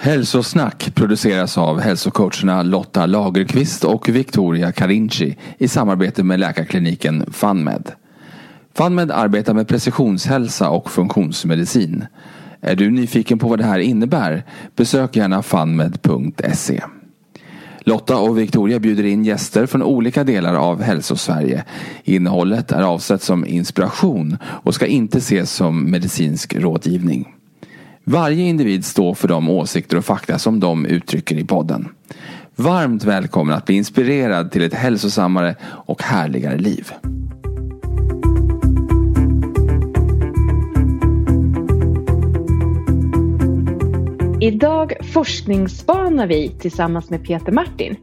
Hälsosnack produceras av hälsocoacherna Lotta Lagerqvist och Victoria Carinci i samarbete med läkarkliniken FunMed. FunMed arbetar med precisionshälsa och funktionsmedicin. Är du nyfiken på vad det här innebär? Besök gärna funmed.se. Lotta och Victoria bjuder in gäster från olika delar av Hälsosverige. Innehållet är avsett som inspiration och ska inte ses som medicinsk rådgivning. Varje individ står för de åsikter och fakta som de uttrycker i podden. Varmt välkommen att bli inspirerad till ett hälsosammare och härligare liv. Idag forskningsspanar vi tillsammans med Peter Martin.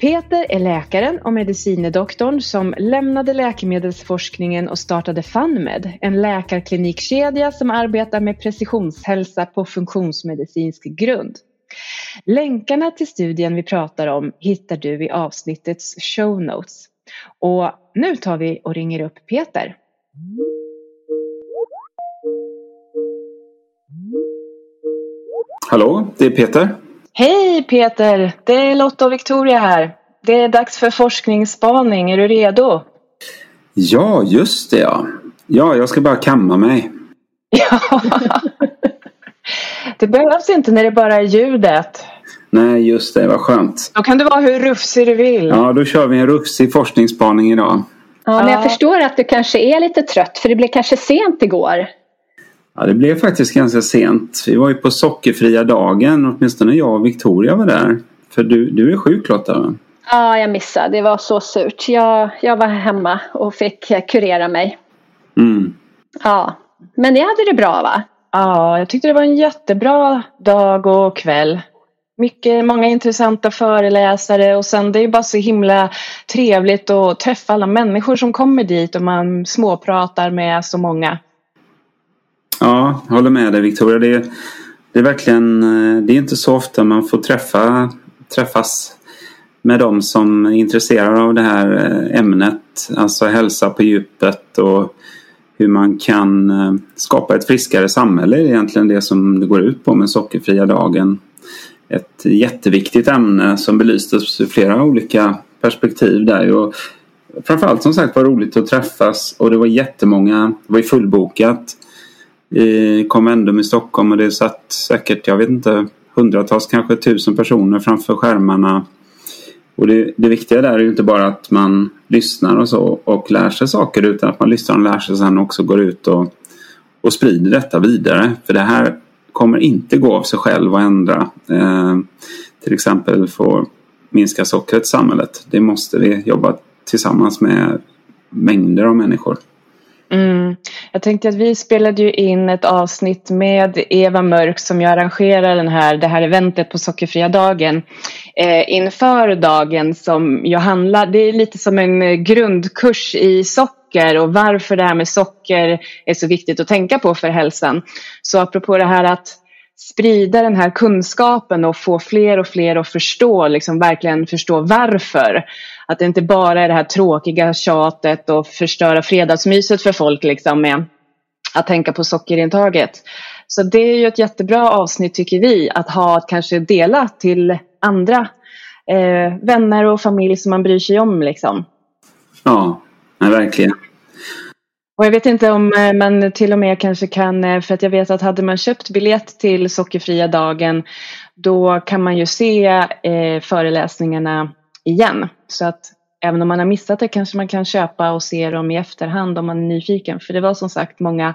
Peter är läkaren och medicinedoktorn som lämnade läkemedelsforskningen och startade FunMed, en läkarklinikkedja som arbetar med precisionshälsa på funktionsmedicinsk grund. Länkarna till studien vi pratar om hittar du i avsnittets show notes. Och nu tar vi och ringer upp Peter. Hallå, det är Peter. Hej Peter! Det är Lotta och Victoria här. Det är dags för forskningsspaning. Är du redo? Ja, just det ja. Ja, jag ska bara kamma mig. Ja. Det behövs inte när det bara är ljudet. Nej, just det. Vad skönt. Då kan du vara hur rufsig du vill. Ja, då kör vi en rufsig forskningsspaning idag. Ja, men Ja. jag förstår att du kanske är lite trött för det blev kanske sent igår. Ja, det blev faktiskt ganska sent. Vi var ju på sockerfria dagen. Åtminstone jag och Victoria var där. För du, du är sjuk Lotta? Ja, jag missade. Det var så surt. Jag, jag var hemma och fick kurera mig. Mm. Ja, men ni hade det bra va? Ja, jag tyckte det var en jättebra dag och kväll. Mycket, många intressanta föreläsare och sen det är ju bara så himla trevligt att träffa alla människor som kommer dit och man småpratar med så många. Ja, jag håller med dig Victoria. Det är, det är verkligen... Eh, det är inte så ofta man får träffa, träffas med de som är intresserade av det här eh, ämnet. Alltså hälsa på djupet och hur man kan eh, skapa ett friskare samhälle är egentligen det som det går ut på med sockerfria dagen. Ett jätteviktigt ämne som belystes ur flera olika perspektiv där. Och framförallt som sagt var roligt att träffas och det var jättemånga, det var ju fullbokat i Convendum i Stockholm och det satt säkert, jag vet inte, hundratals, kanske tusen personer framför skärmarna. Och det, det viktiga där är ju inte bara att man lyssnar och så och lär sig saker utan att man lyssnar och lär sig sen också går ut och, och sprider detta vidare. För det här kommer inte gå av sig själv att ändra. Eh, till exempel få minska sockret i samhället. Det måste vi jobba tillsammans med mängder av människor. Mm. Jag tänkte att vi spelade ju in ett avsnitt med Eva Mörk som ju arrangerar den här, det här eventet på Sockerfria dagen eh, inför dagen som ju handlar, det är lite som en eh, grundkurs i socker och varför det här med socker är så viktigt att tänka på för hälsan. Så apropå det här att sprida den här kunskapen och få fler och fler att förstå, liksom verkligen förstå varför. Att det inte bara är det här tråkiga tjatet och förstöra fredagsmyset för folk liksom med att tänka på sockerintaget. Så det är ju ett jättebra avsnitt tycker vi att ha att kanske dela till andra eh, vänner och familj som man bryr sig om liksom. Ja, verkligen. Och jag vet inte om eh, man till och med kanske kan, eh, för att jag vet att hade man köpt biljett till Sockerfria dagen då kan man ju se eh, föreläsningarna igen. Så att även om man har missat det kanske man kan köpa och se dem i efterhand om man är nyfiken. För det var som sagt många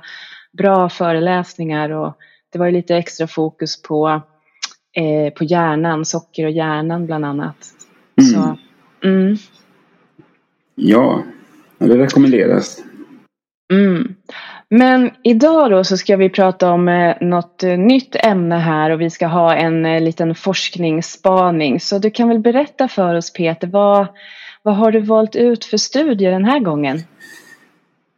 bra föreläsningar och det var ju lite extra fokus på, eh, på hjärnan, socker och hjärnan bland annat. Mm. Så, mm. Ja, det rekommenderas. Mm. Men idag då så ska vi prata om eh, något eh, nytt ämne här och vi ska ha en eh, liten forskningsspaning. Så du kan väl berätta för oss Peter, vad, vad har du valt ut för studie den här gången?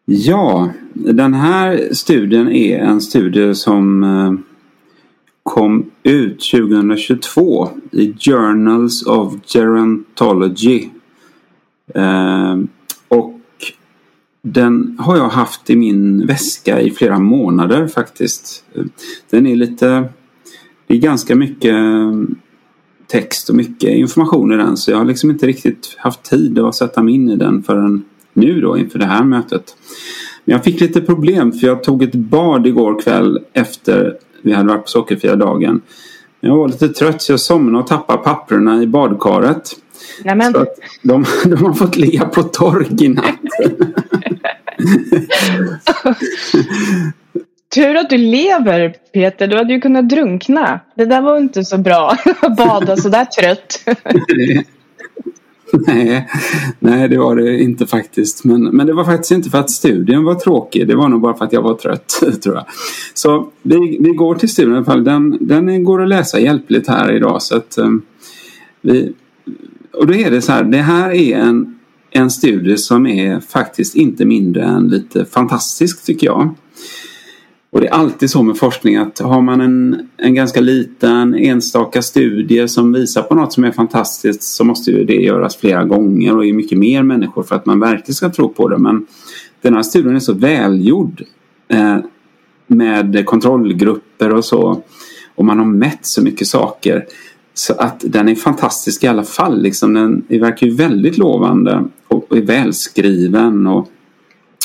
Ja, den här studien är en studie som eh, kom ut 2022 i Journals of Gerontology. Eh, den har jag haft i min väska i flera månader faktiskt. Den är lite... Det är ganska mycket text och mycket information i den så jag har liksom inte riktigt haft tid att sätta mig in i den förrän nu då inför det här mötet. Men jag fick lite problem för jag tog ett bad igår kväll efter vi hade varit på sockerfria dagen. Jag var lite trött så jag somnade och tappade papperna i badkaret. Nämen. Så de, de har fått ligga på tork i natt. Tur att du lever Peter, du hade ju kunnat drunkna. Det där var inte så bra, att bada sådär trött. nej, nej, det var det inte faktiskt. Men, men det var faktiskt inte för att studien var tråkig. Det var nog bara för att jag var trött, tror jag. Så vi, vi går till studien i alla fall. Den, den går att läsa hjälpligt här idag. Så att, um, vi, och då är det så här, det här är en en studie som är faktiskt inte mindre än lite fantastisk tycker jag. Och det är alltid så med forskning att har man en, en ganska liten enstaka studie som visar på något som är fantastiskt så måste ju det göras flera gånger och i mycket mer människor för att man verkligen ska tro på det. Men den här studien är så välgjord eh, med kontrollgrupper och så och man har mätt så mycket saker så att den är fantastisk i alla fall. Liksom. Den verkar ju väldigt lovande och är välskriven och,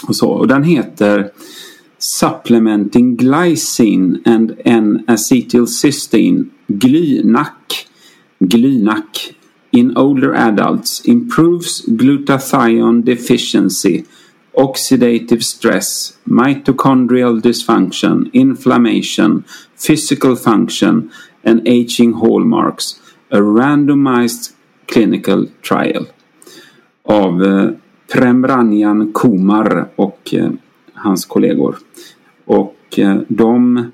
och så. Och den heter Supplementing Glycine and N-acetylcysteine Glynac Glynac in older adults improves glutathione deficiency oxidative stress, mitochondrial dysfunction, inflammation, physical function and Aging Hallmarks A Randomized Clinical Trial av eh, Premranjan Kumar och eh, hans kollegor. Och eh, de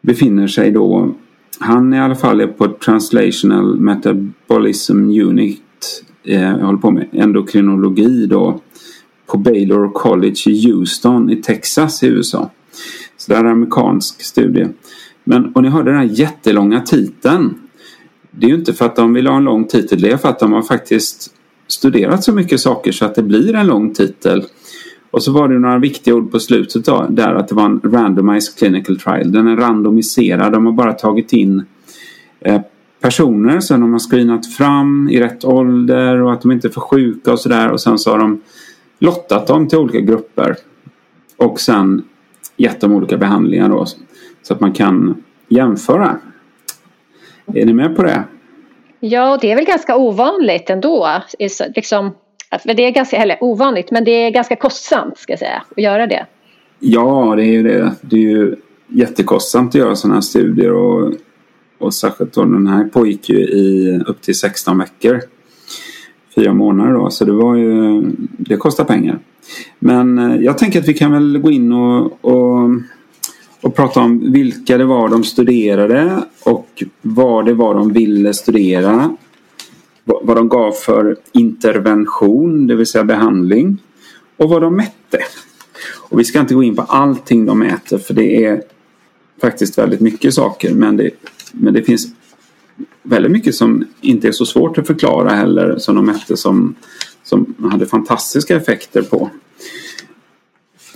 befinner sig då han i alla fall är på Translational Metabolism Unit eh, håller på med endokrinologi då på Baylor College i Houston i Texas i USA. Så det är en amerikansk studie. Men, och ni hörde den här jättelånga titeln. Det är ju inte för att de vill ha en lång titel, det är för att de har faktiskt studerat så mycket saker så att det blir en lång titel. Och så var det några viktiga ord på slutet då, där att det var en randomized clinical trial. Den är randomiserad, de har bara tagit in eh, personer som de har screenat fram i rätt ålder och att de inte är för sjuka och sådär och sen så har de lottat dem till olika grupper. Och sen gett dem olika behandlingar då. Så att man kan jämföra. Är ni med på det? Ja, det är väl ganska ovanligt ändå. Liksom, det är ganska, eller ovanligt, men det är ganska kostsamt ska jag säga, att göra det. Ja, det är ju det. Det är ju jättekostsamt att göra sådana här studier och, och särskilt då den här pågick ju i upp till 16 veckor. Fyra månader då, så det var ju, det kostar pengar. Men eh, jag tänker att vi kan väl gå in och, och och prata om vilka det var de studerade och vad det var de ville studera. Vad de gav för intervention, det vill säga behandling. Och vad de mätte. Och vi ska inte gå in på allting de mäter för det är faktiskt väldigt mycket saker. Men det, men det finns väldigt mycket som inte är så svårt att förklara heller som de mätte som, som hade fantastiska effekter på.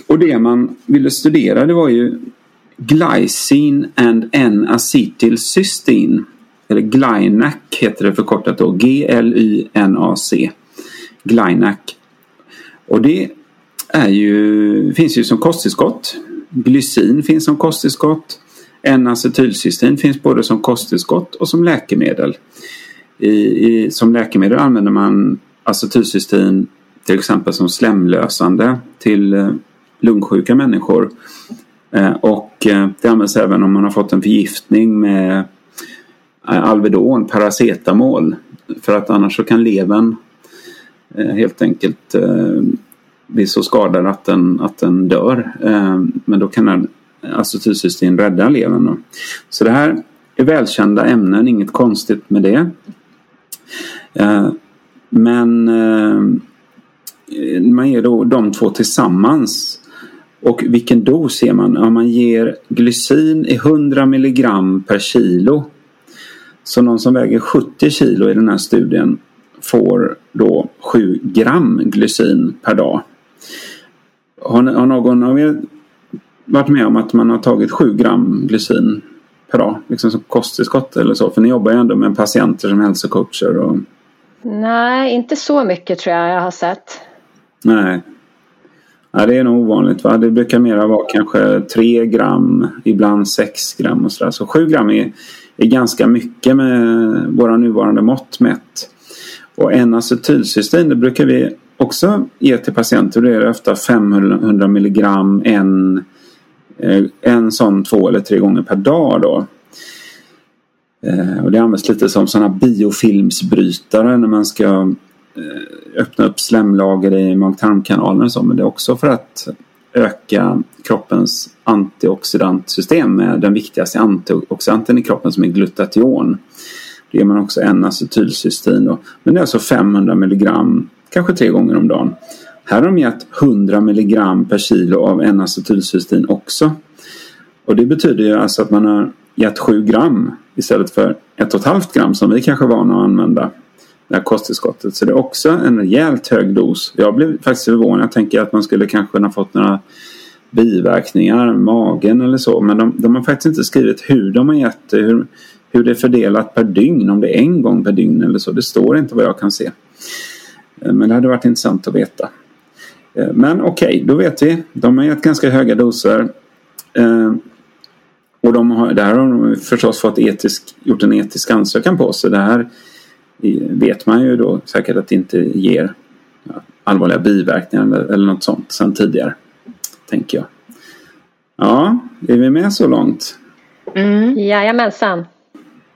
Och det man ville studera det var ju Glycine and N-acetylcysteine. Eller Glynac heter det förkortat då. G-L-Y-N-A-C. Glynac. Och det är ju, finns ju som kosttillskott. Glycin finns som kosttillskott. N-acetylcystein finns både som kosttillskott och som läkemedel. I, i, som läkemedel använder man acetylcystein till exempel som slemlösande till eh, lungsjuka människor. Eh, och eh, det används även om man har fått en förgiftning med eh, Alvedon, paracetamol. För att annars så kan levern helt enkelt bli så skadad att den, att den dör. Men då kan acetylcystein rädda levern. Så det här är välkända ämnen, inget konstigt med det. Men man ger då de två tillsammans. Och vilken dos ger man? Ja, man ger glycin i 100 milligram per kilo. Så någon som väger 70 kilo i den här studien får då 7 gram glycin per dag. Har, har någon av er varit med om att man har tagit 7 gram glycin per dag? Liksom som kosttillskott eller så? För ni jobbar ju ändå med patienter som hälsocoacher. Och... Nej, inte så mycket tror jag jag har sett. Nej. Ja, det är nog ovanligt. Va? Det brukar mera vara kanske 3 gram, ibland 6 gram och sådär. Så 7 gram är, är ganska mycket med våra nuvarande mått mätt. Och en acetylcystein det brukar vi också ge till patienter. Det är ofta 500 milligram en, eh, en sån två eller tre gånger per dag. Då. Eh, och det används lite som sådana biofilmsbrytare när man ska Eh, öppna upp slemlager i mag-tarmkanalen och så. Men det är också för att öka kroppens antioxidantsystem med den viktigaste antioxidanten i kroppen som är glutation. Det ger man också en acetylcystein. Då. Men det är alltså 500 milligram, kanske tre gånger om dagen. Här har de gett 100 milligram per kilo av en acetylcystein också. Och det betyder ju alltså att man har gett 7 gram istället för 1,5 gram som vi kanske är vana att använda det här kosttillskottet. Så det är också en rejält hög dos. Jag blev faktiskt förvånad. Jag tänker att man skulle kanske ha fått några biverkningar, magen eller så. Men de, de har faktiskt inte skrivit hur de har gett det. Hur, hur det är fördelat per dygn. Om det är en gång per dygn eller så. Det står inte vad jag kan se. Eh, men det hade varit intressant att veta. Eh, men okej, okay, då vet vi. De har gett ganska höga doser. Eh, och de har, där har de förstås fått etisk, gjort en etisk ansökan på sig. Det här vet man ju då säkert att det inte ger allvarliga biverkningar eller, eller något sånt sen tidigare. Tänker jag. Ja, är vi med så långt? Mm. Jajamensan.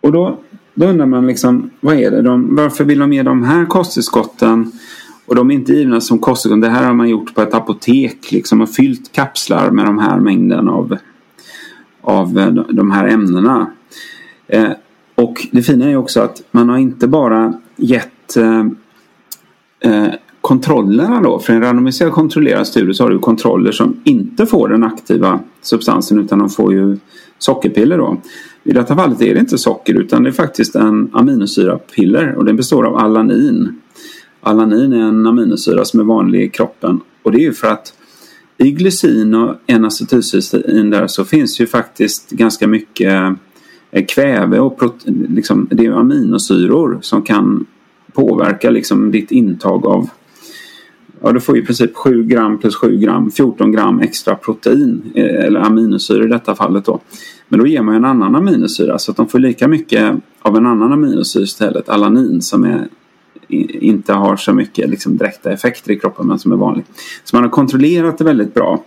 Och då, då undrar man liksom, vad är det de, varför vill de ge de här kosttillskotten? Och de är inte givna som kosttillskott. Det här har man gjort på ett apotek liksom och fyllt kapslar med de här mängden av, av de här ämnena. Eh, och det fina är också att man har inte bara gett eh, eh, kontrollerna då. För en randomiserad kontrollerad studie så har du kontroller som inte får den aktiva substansen utan de får ju sockerpiller då. I detta fallet är det inte socker utan det är faktiskt en aminosyrapiller och den består av alanin. Alanin är en aminosyra som är vanlig i kroppen och det är ju för att i glycin och N-acetylcystein där så finns ju faktiskt ganska mycket Eh, Eh, kväve och liksom, det är aminosyror som kan påverka liksom, ditt intag av Ja, du får i princip 7 gram plus 7 gram, 14 gram extra protein eh, eller aminosyror i detta fallet då. Men då ger man en annan aminosyra så att de får lika mycket av en annan aminosyra istället, alanin som är, inte har så mycket liksom, direkta effekter i kroppen men som är vanlig. Så man har kontrollerat det väldigt bra.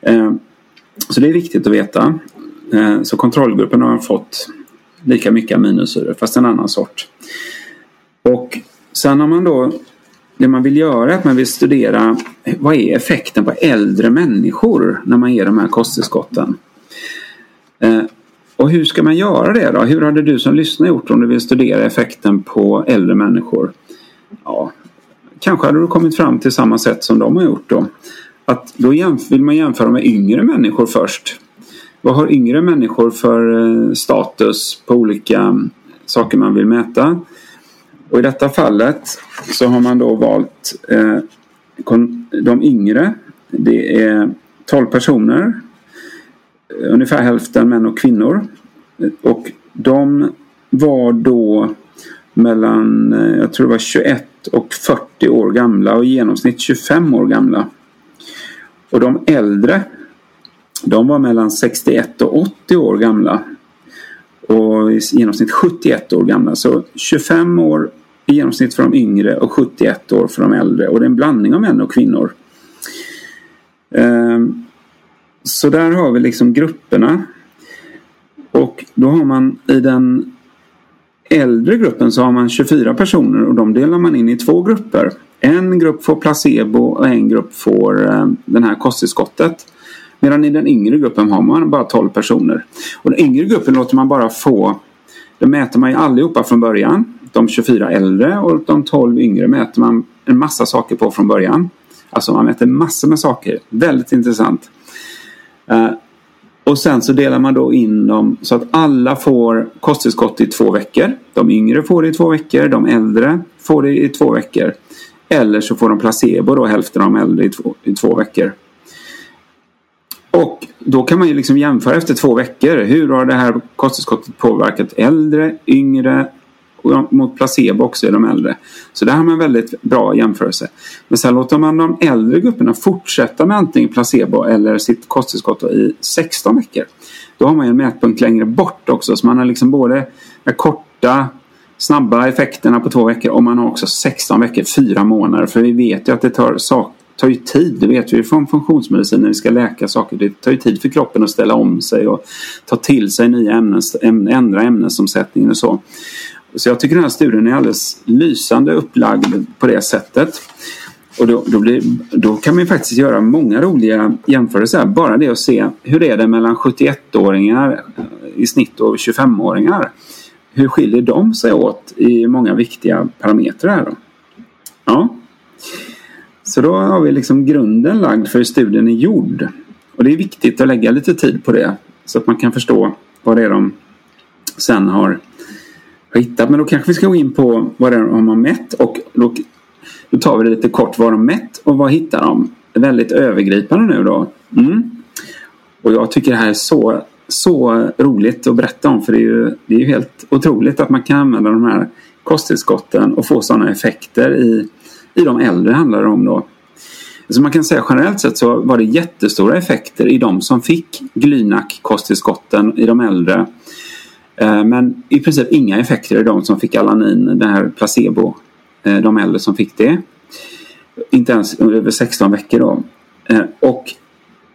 Eh, så det är viktigt att veta. Eh, så kontrollgruppen har fått lika mycket aminosyror fast en annan sort. Och sen har man då det man vill göra är att man vill studera vad är effekten på äldre människor när man ger de här kosttillskotten. Eh, och hur ska man göra det då? Hur hade du som lyssnar gjort om du vill studera effekten på äldre människor? Ja, kanske hade du kommit fram till samma sätt som de har gjort då. Att då vill man jämföra med yngre människor först. Vad har yngre människor för eh, status på olika mm, saker man vill mäta? Och i detta fallet så har man då valt eh, de yngre. Det är 12 personer. Eh, ungefär hälften män och kvinnor. Och de var då mellan, jag tror det var 21 och 40 år gamla och i genomsnitt 25 år gamla. Och de äldre de var mellan 61 och 80 år gamla. Och i genomsnitt 71 år gamla. Så 25 år i genomsnitt för de yngre och 71 år för de äldre. Och det är en blandning av män och kvinnor. Ehm, så där har vi liksom grupperna. Och då har man i den äldre gruppen så har man 24 personer och de delar man in i två grupper. En grupp får placebo och en grupp får ehm, den här kosttillskottet. Medan i den yngre gruppen har man bara 12 personer. Och den yngre gruppen låter man bara få, då mäter man ju allihopa från början. De 24 äldre och de 12 yngre mäter man en massa saker på från början. Alltså man mäter massor med saker. Väldigt intressant. Eh, och sen så delar man då in dem så att alla får kosttillskott i två veckor. De yngre får det i två veckor, de äldre får det i två veckor. Eller så får de placebo då, hälften av de äldre i två, i två veckor. Och då kan man ju liksom jämföra efter två veckor. Hur har det här kosttillskottet påverkat äldre, yngre och mot placebo också i de äldre. Så där har man väldigt bra jämförelse. Men sen låter man de äldre grupperna fortsätta med antingen placebo eller sitt kosttillskott i 16 veckor. Då har man en mätpunkt längre bort också så man har liksom både de korta snabba effekterna på två veckor och man har också 16 veckor, fyra månader. För vi vet ju att det tar, sak, tar ju tid. Det vet vi från funktionsmedicin när vi ska läka saker. Det tar ju tid för kroppen att ställa om sig och ta till sig nya ämnen, ändra ämnesomsättningen och så. Så jag tycker den här studien är alldeles lysande upplagd på det sättet. Och då, då, blir, då kan man faktiskt göra många roliga jämförelser. Bara det att se hur är det mellan 71-åringar i snitt och 25-åringar. Hur skiljer de sig åt i många viktiga parametrar? Då? Ja. Så då har vi liksom grunden lagd för hur studien är gjord. Och det är viktigt att lägga lite tid på det så att man kan förstå vad det är de sen har hittat. Men då kanske vi ska gå in på vad det är de har mätt och då, då tar vi det lite kort. Vad de mätt och vad hittar de? Väldigt övergripande nu då. Mm. Och jag tycker det här är så, så roligt att berätta om för det är, ju, det är ju helt otroligt att man kan använda de här kosttillskotten och få sådana effekter i, i de äldre handlar det om då. Så man kan säga generellt sett så var det jättestora effekter i de som fick Glynac kosttillskotten i de äldre. Eh, men i princip inga effekter i de som fick Alanin, den här placebo, eh, de äldre som fick det. Inte ens över 16 veckor då. Eh, och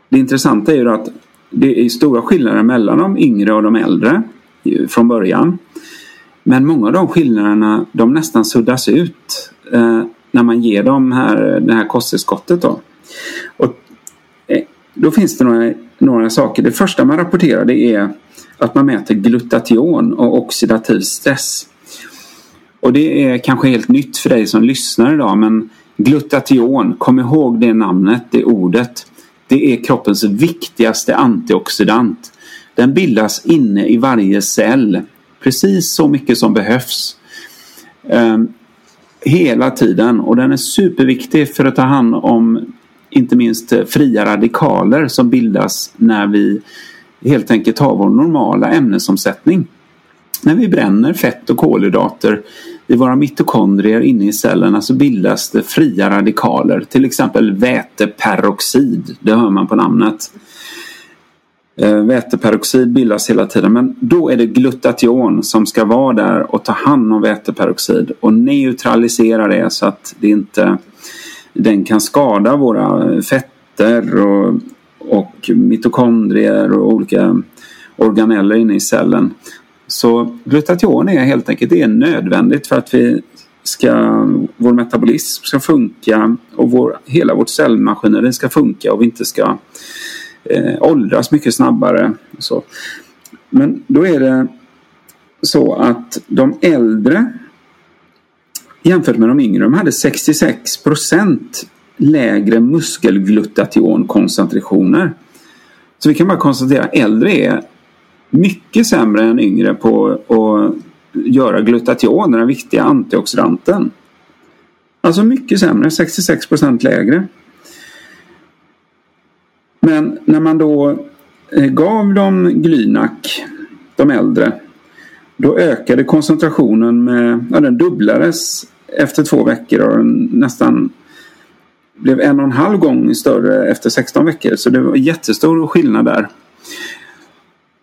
det intressanta är ju att det är stora skillnader mellan de yngre och de äldre från början. Men många av de skillnaderna de nästan suddas ut när man ger dem här, det här kosttillskottet. Då. Och, eh, då finns det några, några saker. Det första man rapporterar det är att man mäter glutation och oxidativ stress. Och det är kanske helt nytt för dig som lyssnar idag men glutation, kom ihåg det namnet, det ordet. Det är kroppens viktigaste antioxidant. Den bildas inne i varje cell. Precis så mycket som behövs. Ehm, Hela tiden och den är superviktig för att ta hand om inte minst eh, fria radikaler som bildas när vi helt enkelt har vår normala ämnesomsättning. När vi bränner fett och kolhydrater i våra mitokondrier inne i cellerna så bildas det fria radikaler, till exempel väteperoxid. Det hör man på namnet. Eh, väteperoxid bildas hela tiden men då är det glutation som ska vara där och ta hand om väteperoxid och neutralisera det så att det inte den kan skada våra fetter och och mitokondrier och olika organeller inne i cellen. Så glutation är helt enkelt det är nödvändigt för att vi ska, vår metabolism ska funka och vår, hela vårt cellmaskineri ska funka och vi inte ska eh, åldras mycket snabbare. Så. Men då är det så att de äldre jämfört med de yngre, de hade 66 procent lägre muskelglutationkoncentrationer. Så vi kan bara konstatera att äldre är mycket sämre än yngre på att göra glutation, den viktiga antioxidanten. Alltså mycket sämre, 66 procent lägre. När man då eh, gav dem Glynack, de äldre, då ökade koncentrationen med, ja den dubblades efter två veckor och nästan blev en och en halv gång större efter 16 veckor. Så det var jättestor skillnad där.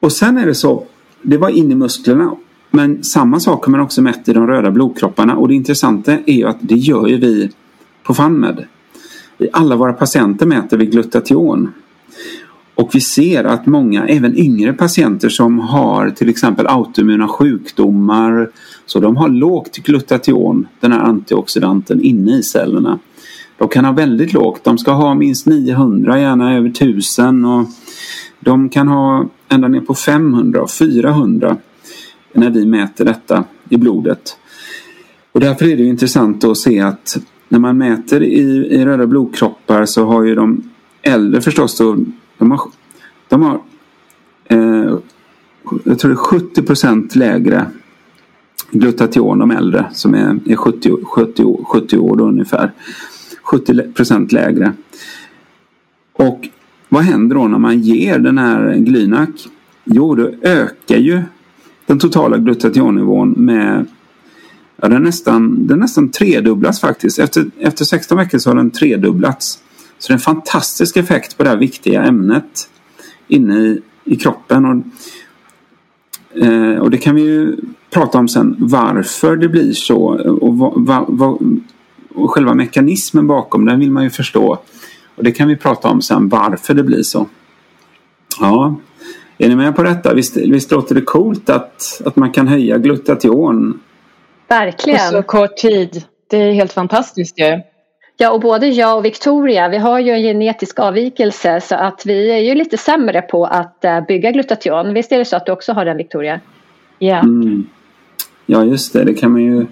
Och sen är det så, det var in i musklerna. Men samma sak har man också mätt i de röda blodkropparna. Och det intressanta är ju att det gör ju vi på FunMed. I alla våra patienter mäter vi glutation. Och vi ser att många, även yngre patienter som har till exempel autoimmuna sjukdomar, så de har lågt glutation, den här antioxidanten, inne i cellerna. De kan ha väldigt lågt, de ska ha minst 900, gärna över 1000 och de kan ha ända ner på 500 och 400 när vi mäter detta i blodet. Och därför är det intressant att se att när man mäter i, i röda blodkroppar så har ju de äldre förstås då, de har, de har eh, jag tror det är 70 procent lägre glutation de äldre som är, är 70, 70, 70 år då ungefär. 70 procent lägre. Och vad händer då när man ger den här Glynac? Jo, då ökar ju den totala glutationnivån med Ja, den nästan, den nästan tredubblas faktiskt. Efter, efter 16 veckor så har den tredubblats. Så det är en fantastisk effekt på det här viktiga ämnet inne i, i kroppen. Och, eh, och det kan vi ju prata om sen varför det blir så och, va, va, va, och själva mekanismen bakom den vill man ju förstå. Och det kan vi prata om sen varför det blir så. Ja, är ni med på detta? Visst, visst låter det coolt att, att man kan höja glutation Verkligen. På så kort tid. Det är helt fantastiskt ju. Ja, och både jag och Victoria, vi har ju en genetisk avvikelse så att vi är ju lite sämre på att eh, bygga glutation. Visst är det så att du också har den Victoria? Ja. Mm. Ja, just det. Det kan man ju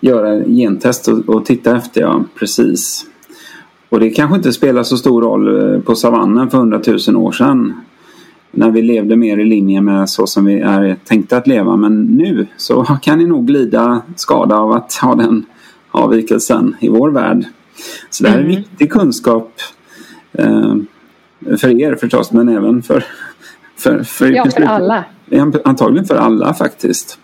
göra gentest och, och titta efter, ja. Precis. Och det kanske inte spelar så stor roll eh, på savannen för hundratusen år sedan när vi levde mer i linje med så som vi är tänkta att leva. Men nu så kan ni nog glida skada av att ha den avvikelsen i vår värld. Så det här är mm. viktig kunskap eh, för er förstås, men även för, för, för, ja, för alla. Antagligen för alla faktiskt.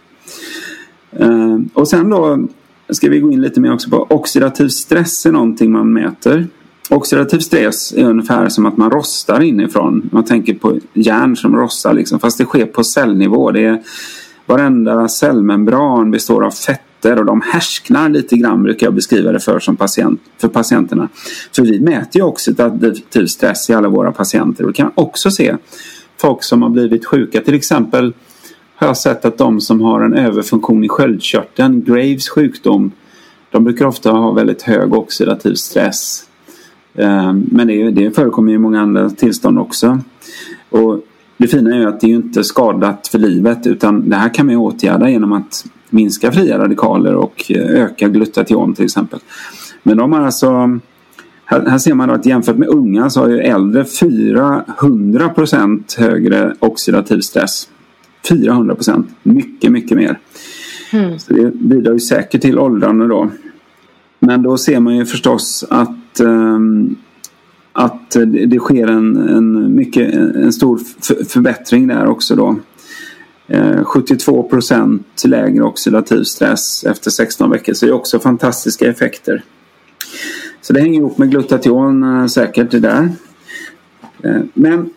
Eh, och sen då ska vi gå in lite mer också på oxidativ stress är någonting man mäter. Oxidativ stress är ungefär som att man rostar inifrån. Man tänker på järn som rostar liksom. Fast det sker på cellnivå. Det är, varenda cellmembran består av fetter och de härsknar lite grann brukar jag beskriva det för, som patient, för patienterna. För vi mäter ju oxidativ stress i alla våra patienter. Vi kan också se folk som har blivit sjuka. Till exempel har jag sett att de som har en överfunktion i sköldkörteln, Graves sjukdom, de brukar ofta ha väldigt hög oxidativ stress. Ehm, men det, det förekommer i många andra tillstånd också. Och det fina är ju att det är inte skadat för livet utan det här kan man åtgärda genom att minska fria radikaler och öka glutation till exempel. Men de har alltså här, här ser man att jämfört med unga så har ju äldre 400 procent högre oxidativ stress. 400 procent, mycket, mycket mer. Mm. Så det bidrar ju säkert till åldrande då. Men då ser man ju förstås att, um, att det sker en, en, mycket, en stor förbättring där också då. Eh, 72 procent lägre oxidativ stress efter 16 veckor. Så det är också fantastiska effekter. Så det hänger ihop med glutation eh, säkert det där. Eh, men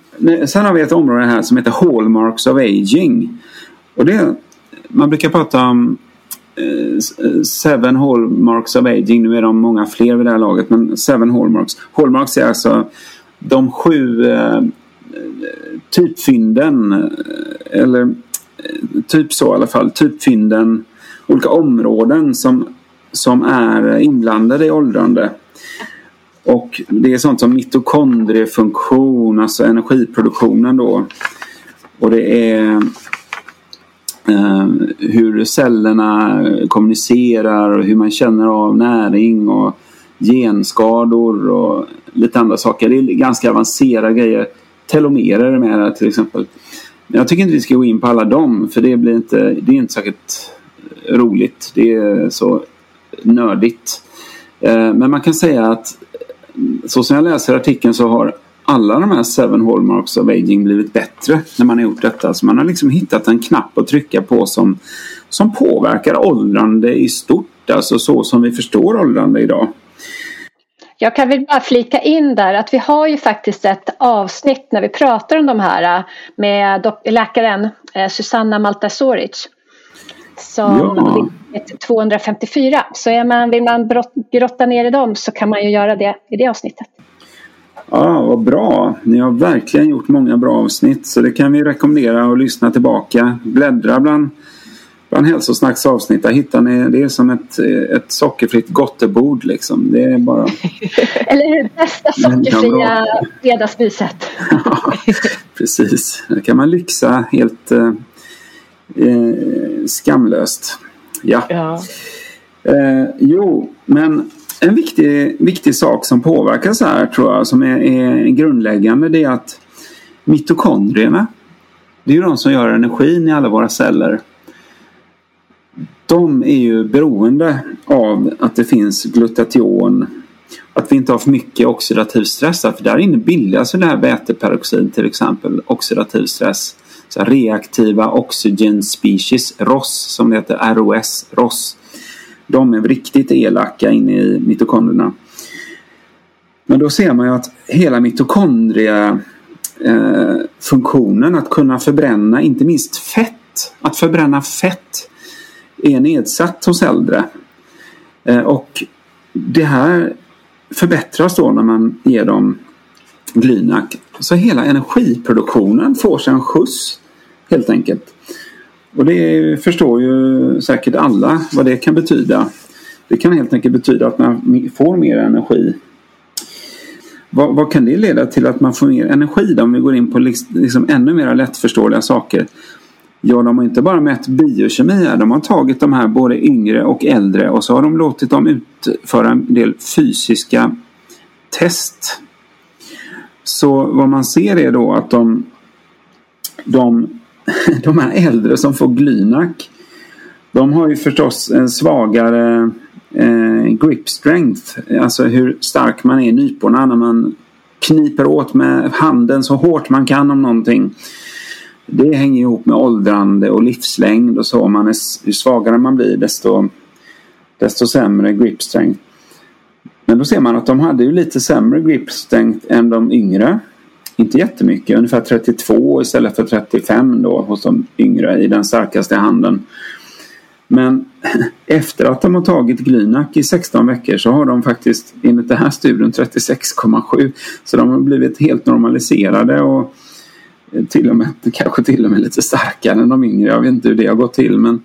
sen har vi ett område här som heter Hallmarks of Aging. Och det, man brukar prata om seven Hallmarks of Aging. Nu är de många fler vid det här laget men Seven Hallmarks. Hallmarks är alltså de sju typfynden eller typ så i alla fall. Typfynden. Olika områden som, som är inblandade i åldrande. Och det är sånt som mitokondriefunktion, alltså energiproduktionen då. Och det är Eh, hur cellerna kommunicerar och hur man känner av näring och genskador och lite andra saker. Det är ganska avancerade grejer. Telomerer är med där, till exempel. Jag tycker inte vi ska gå in på alla dem för det blir inte, det är inte särskilt eh, roligt. Det är så nördigt. Eh, men man kan säga att eh, så som jag läser artikeln så har alla de här Seven Hallmarks of Aging blivit bättre när man har gjort detta. Så man har liksom hittat en knapp att trycka på som, som påverkar åldrande i stort. Alltså så som vi förstår åldrande idag. Jag kan väl bara flika in där att vi har ju faktiskt ett avsnitt när vi pratar om de här med läkaren eh, Susanna Maltasoric. Som ja. 254. Så är man, vill man grotta ner i dem så kan man ju göra det i det avsnittet. Ja, vad bra. Ni har verkligen gjort många bra avsnitt så det kan vi rekommendera att lyssna tillbaka. Bläddra bland, bland hälsosnacks avsnitt. Där hittar ni, det är som ett, ett sockerfritt gottebord liksom. Det är bara... Eller hur? Bästa sockerfria fredagsmyset. ja, precis. Där kan man lyxa helt eh, eh, skamlöst. Ja. Ja. Eh, jo, men en viktig, viktig sak som påverkar så här tror jag som är, är grundläggande det är att mitokondrierna det är ju de som gör energin i alla våra celler. De är ju beroende av att det finns glutation. Att vi inte har för mycket oxidativ stress. För där inne bildas alltså ju det här väteperoxid till exempel. Oxidativ stress. Så reaktiva oxygen species, ROS som det heter, ROS, ROS. De är riktigt elaka inne i mitokondrierna. Men då ser man ju att hela mitokondriefunktionen eh, funktionen att kunna förbränna inte minst fett. Att förbränna fett är nedsatt hos äldre. Eh, och det här förbättras då när man ger dem Glynac. Så hela energiproduktionen får sig en skjuts helt enkelt. Och det förstår ju säkert alla vad det kan betyda. Det kan helt enkelt betyda att man får mer energi. Vad, vad kan det leda till att man får mer energi då, om vi går in på liksom ännu mer lättförståeliga saker? Ja, de har inte bara mätt biokemi här. De har tagit de här både yngre och äldre och så har de låtit dem utföra en del fysiska test. Så vad man ser är då att de, de de här äldre som får Glynac de har ju förstås en svagare eh, grip strength. Alltså hur stark man är i nyporna när man kniper åt med handen så hårt man kan om någonting. Det hänger ihop med åldrande och livslängd och så. Man är, ju svagare man blir desto, desto sämre grip strength. Men då ser man att de hade ju lite sämre grip strength än de yngre. Inte jättemycket, ungefär 32 istället för 35 då hos de yngre i den starkaste handen. Men efter att de har tagit Glynac i 16 veckor så har de faktiskt enligt den här studien 36,7. Så de har blivit helt normaliserade och till och med, kanske till och med lite starkare än de yngre. Jag vet inte hur det har gått till men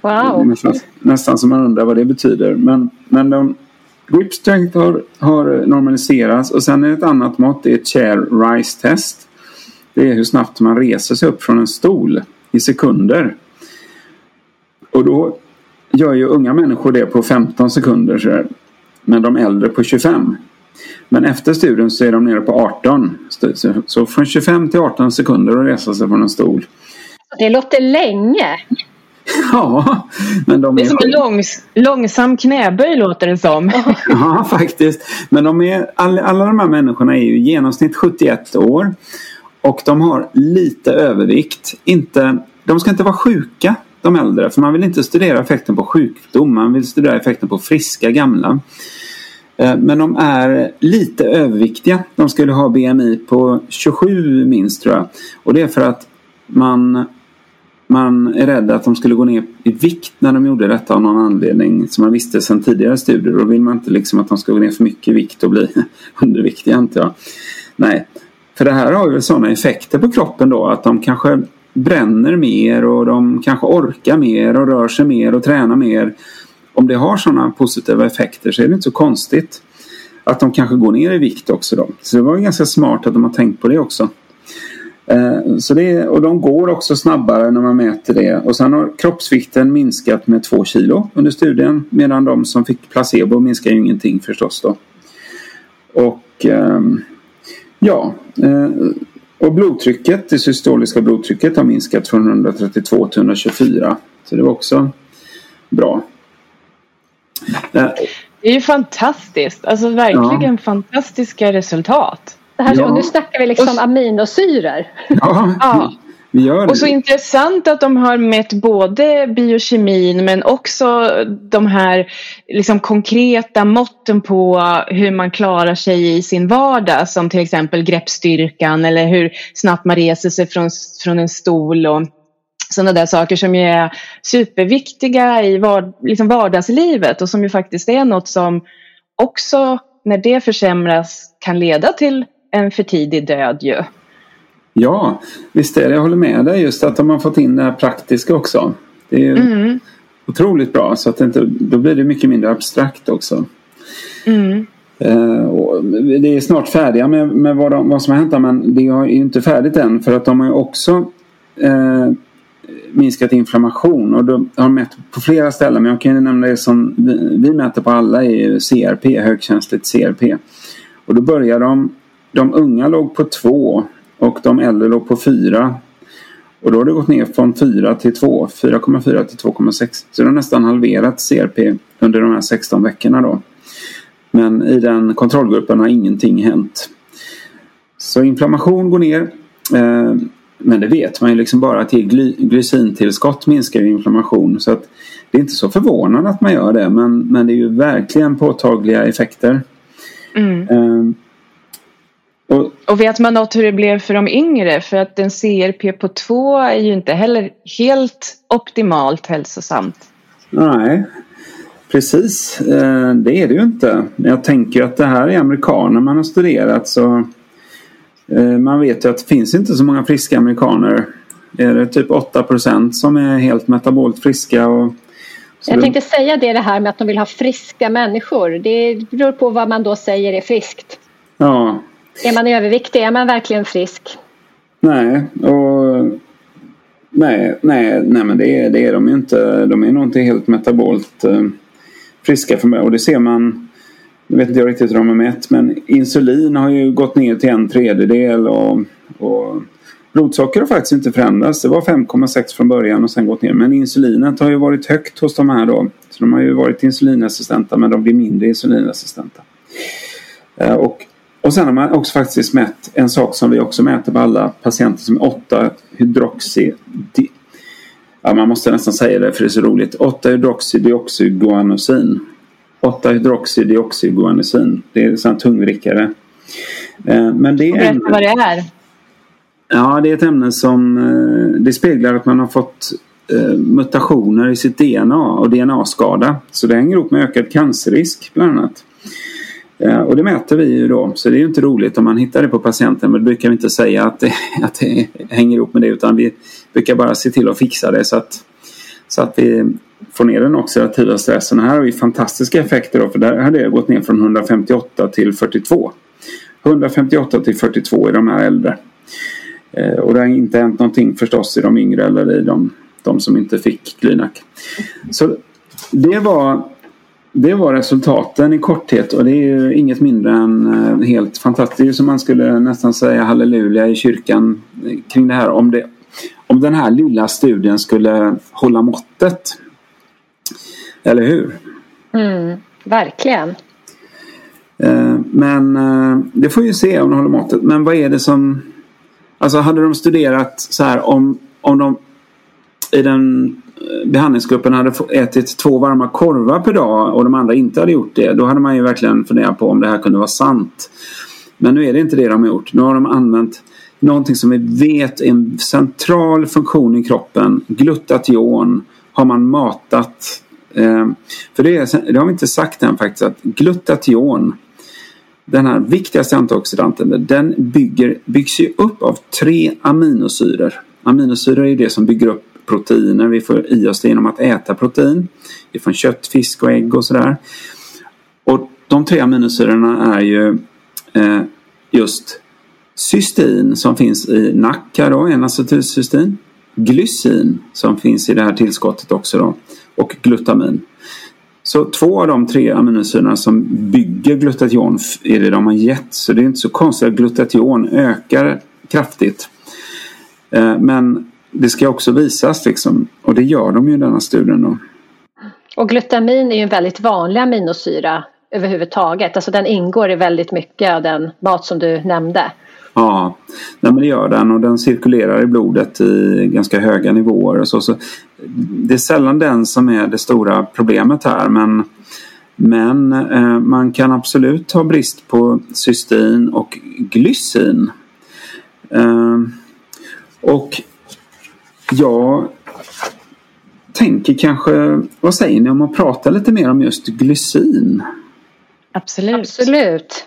wow. nästan, nästan som man undrar vad det betyder. Men, men de, Grip strength har, har normaliserats och sen är ett annat mått det är chair rise test. Det är hur snabbt man reser sig upp från en stol i sekunder. Och då gör ju unga människor det på 15 sekunder. Men de äldre på 25. Men efter studien så är de nere på 18. Så från 25 till 18 sekunder att resa sig från en stol. Det låter länge. Ja, men de är... Det är som en långs, långsam knäböj låter det som. ja, faktiskt. Men de är, alla, alla de här människorna är ju i genomsnitt 71 år. Och de har lite övervikt. Inte, de ska inte vara sjuka, de äldre. För man vill inte studera effekten på sjukdom. Man vill studera effekten på friska gamla. Eh, men de är lite överviktiga. De skulle ha BMI på 27 minst tror jag. Och det är för att man man är rädd att de skulle gå ner i vikt när de gjorde detta av någon anledning som man visste sedan tidigare studier. Då vill man inte liksom att de ska gå ner för mycket i vikt och bli underviktiga antar jag. Nej, för det här har ju sådana effekter på kroppen då att de kanske bränner mer och de kanske orkar mer och rör sig mer och tränar mer. Om det har sådana positiva effekter så är det inte så konstigt att de kanske går ner i vikt också då. Så det var ganska smart att de har tänkt på det också. Eh, så det, och de går också snabbare när man mäter det. Och sen har kroppsvikten minskat med två kilo under studien. Medan de som fick placebo minskar ju ingenting förstås då. Och ehm, ja, eh, och blodtrycket, det systoliska blodtrycket har minskat från 132 till 124. Så det var också bra. Det är ju fantastiskt. Alltså verkligen ja. fantastiska resultat. Det här, ja. Nu snackar vi liksom och, aminosyror. Ja, ja. Vi gör det. Och så intressant att de har mätt både biokemin men också de här liksom konkreta måtten på hur man klarar sig i sin vardag som till exempel greppstyrkan eller hur snabbt man reser sig från, från en stol och sådana där saker som ju är superviktiga i vard, liksom vardagslivet och som ju faktiskt är något som också när det försämras kan leda till en för tidig död ju. Ja, visst är det. Jag håller med dig just att de har fått in det här praktiska också. Det är ju mm. otroligt bra så att inte, då blir det mycket mindre abstrakt också. Mm. Uh, det är snart färdiga med, med vad, de, vad som har hänt men det är ju inte färdigt än för att de har ju också uh, minskat inflammation och då har de mätt på flera ställen men jag kan ju nämna det som vi, vi mäter på alla är CRP, högkänsligt CRP. Och då börjar de, de unga låg på 2 och de äldre låg på 4. Och då har det gått ner från 4 till 2, 4,4 till 2,6. Så det har nästan halverat CRP under de här 16 veckorna då. Men i den kontrollgruppen har ingenting hänt. Så inflammation går ner. Eh, men det vet man ju liksom bara att ge gly glysintillskott minskar inflammation. Så att det är inte så förvånande att man gör det men, men det är ju verkligen påtagliga effekter. Mm. Um, och, och, vet man något hur det blev för de yngre? För att en CRP på 2 är ju inte heller helt optimalt hälsosamt. Nej, precis. Eh, det är det ju inte. Jag tänker att det här är amerikaner man har studerat så man vet ju att det finns inte så många friska amerikaner. Är det typ 8% som är helt metabolt friska? Och jag tänkte säga det, det här med att de vill ha friska människor. Det beror på vad man då säger är friskt. Ja. Är man överviktig, är man verkligen frisk? Nej, och nej, nej, nej men det är, det är de ju inte. De är nog inte helt metabolt eh, friska för mig och det ser man nu vet inte jag riktigt hur de har mätt men insulin har ju gått ner till en tredjedel och, och blodsocker har faktiskt inte förändrats. Det var 5,6 från början och sen gått ner. Men insulinet har ju varit högt hos de här då. Så de har ju varit insulinresistenta men de blir mindre insulinresistenta. Eh, och, och sen har man också faktiskt mätt en sak som vi också mäter på alla patienter som är 8 hydroxy Ja, man måste nästan säga det för det är så roligt. 8 hydroxydioxyguanosin. 8-hydroxydioxyguanosin. Det är en tungvrickare. Eh, men det är Berätta vad det är. Ja, det är ett ämne som eh, det speglar att man har fått eh, mutationer i sitt DNA och DNA-skada. Så det hänger ihop med ökad cancerrisk bland annat. Och det mäter vi ju då. Så det är ju inte roligt om man hittar det på patienten. Men det brukar vi inte säga att det, att det hänger ihop med det. Utan vi brukar bara se till att fixa det så att, så att vi får ner den oxidativa stressen. Här har vi fantastiska effekter då, för där hade det gått ner från 158 till 42. 158 till 42 i de här äldre. Eh, och det har inte hänt någonting förstås i de yngre eller i de, de som inte fick Glynac. Så det var, det var resultaten i korthet och det är ju inget mindre än eh, helt fantastiskt. Som man skulle nästan säga halleluja i kyrkan eh, kring det här. Om, det, om den här lilla studien skulle hålla måttet eller hur? Mm, verkligen. Eh, men eh, det får vi se om de håller måttet. Men vad är det som... Alltså hade de studerat så här om, om de i den eh, behandlingsgruppen hade ätit två varma korvar per dag och de andra inte hade gjort det. Då hade man ju verkligen funderat på om det här kunde vara sant. Men nu är det inte det de har gjort. Nu har de använt någonting som vi vet är en central funktion i kroppen. Glutation har man matat Eh, för det, det har vi inte sagt än faktiskt att glutation den här viktigaste antioxidanten den bygger, byggs ju upp av tre aminosyror. Aminosyror är det som bygger upp proteiner. Vi får i oss det genom att äta protein. Från kött, fisk och ägg och sådär. Och de tre aminosyrorna är ju eh, just cystein som finns i nacka då, en acetylcystein Glycin som finns i det här tillskottet också då och glutamin. Så två av de tre aminosyrorna som bygger glutation är det de har gett. Så det är inte så konstigt att glutation ökar kraftigt. Eh, men det ska också visas liksom. Och det gör de ju i denna studien. Då. Och glutamin är ju en väldigt vanlig aminosyra överhuvudtaget. Alltså den ingår i väldigt mycket av den mat som du nämnde. Ja, nej, men det gör den och den cirkulerar i blodet i ganska höga nivåer. Och så, så det är sällan den som är det stora problemet här men, men eh, man kan absolut ha brist på cystein och glycin. Eh, och jag tänker kanske, vad säger ni om att prata lite mer om just glycin? Absolut. Absolut.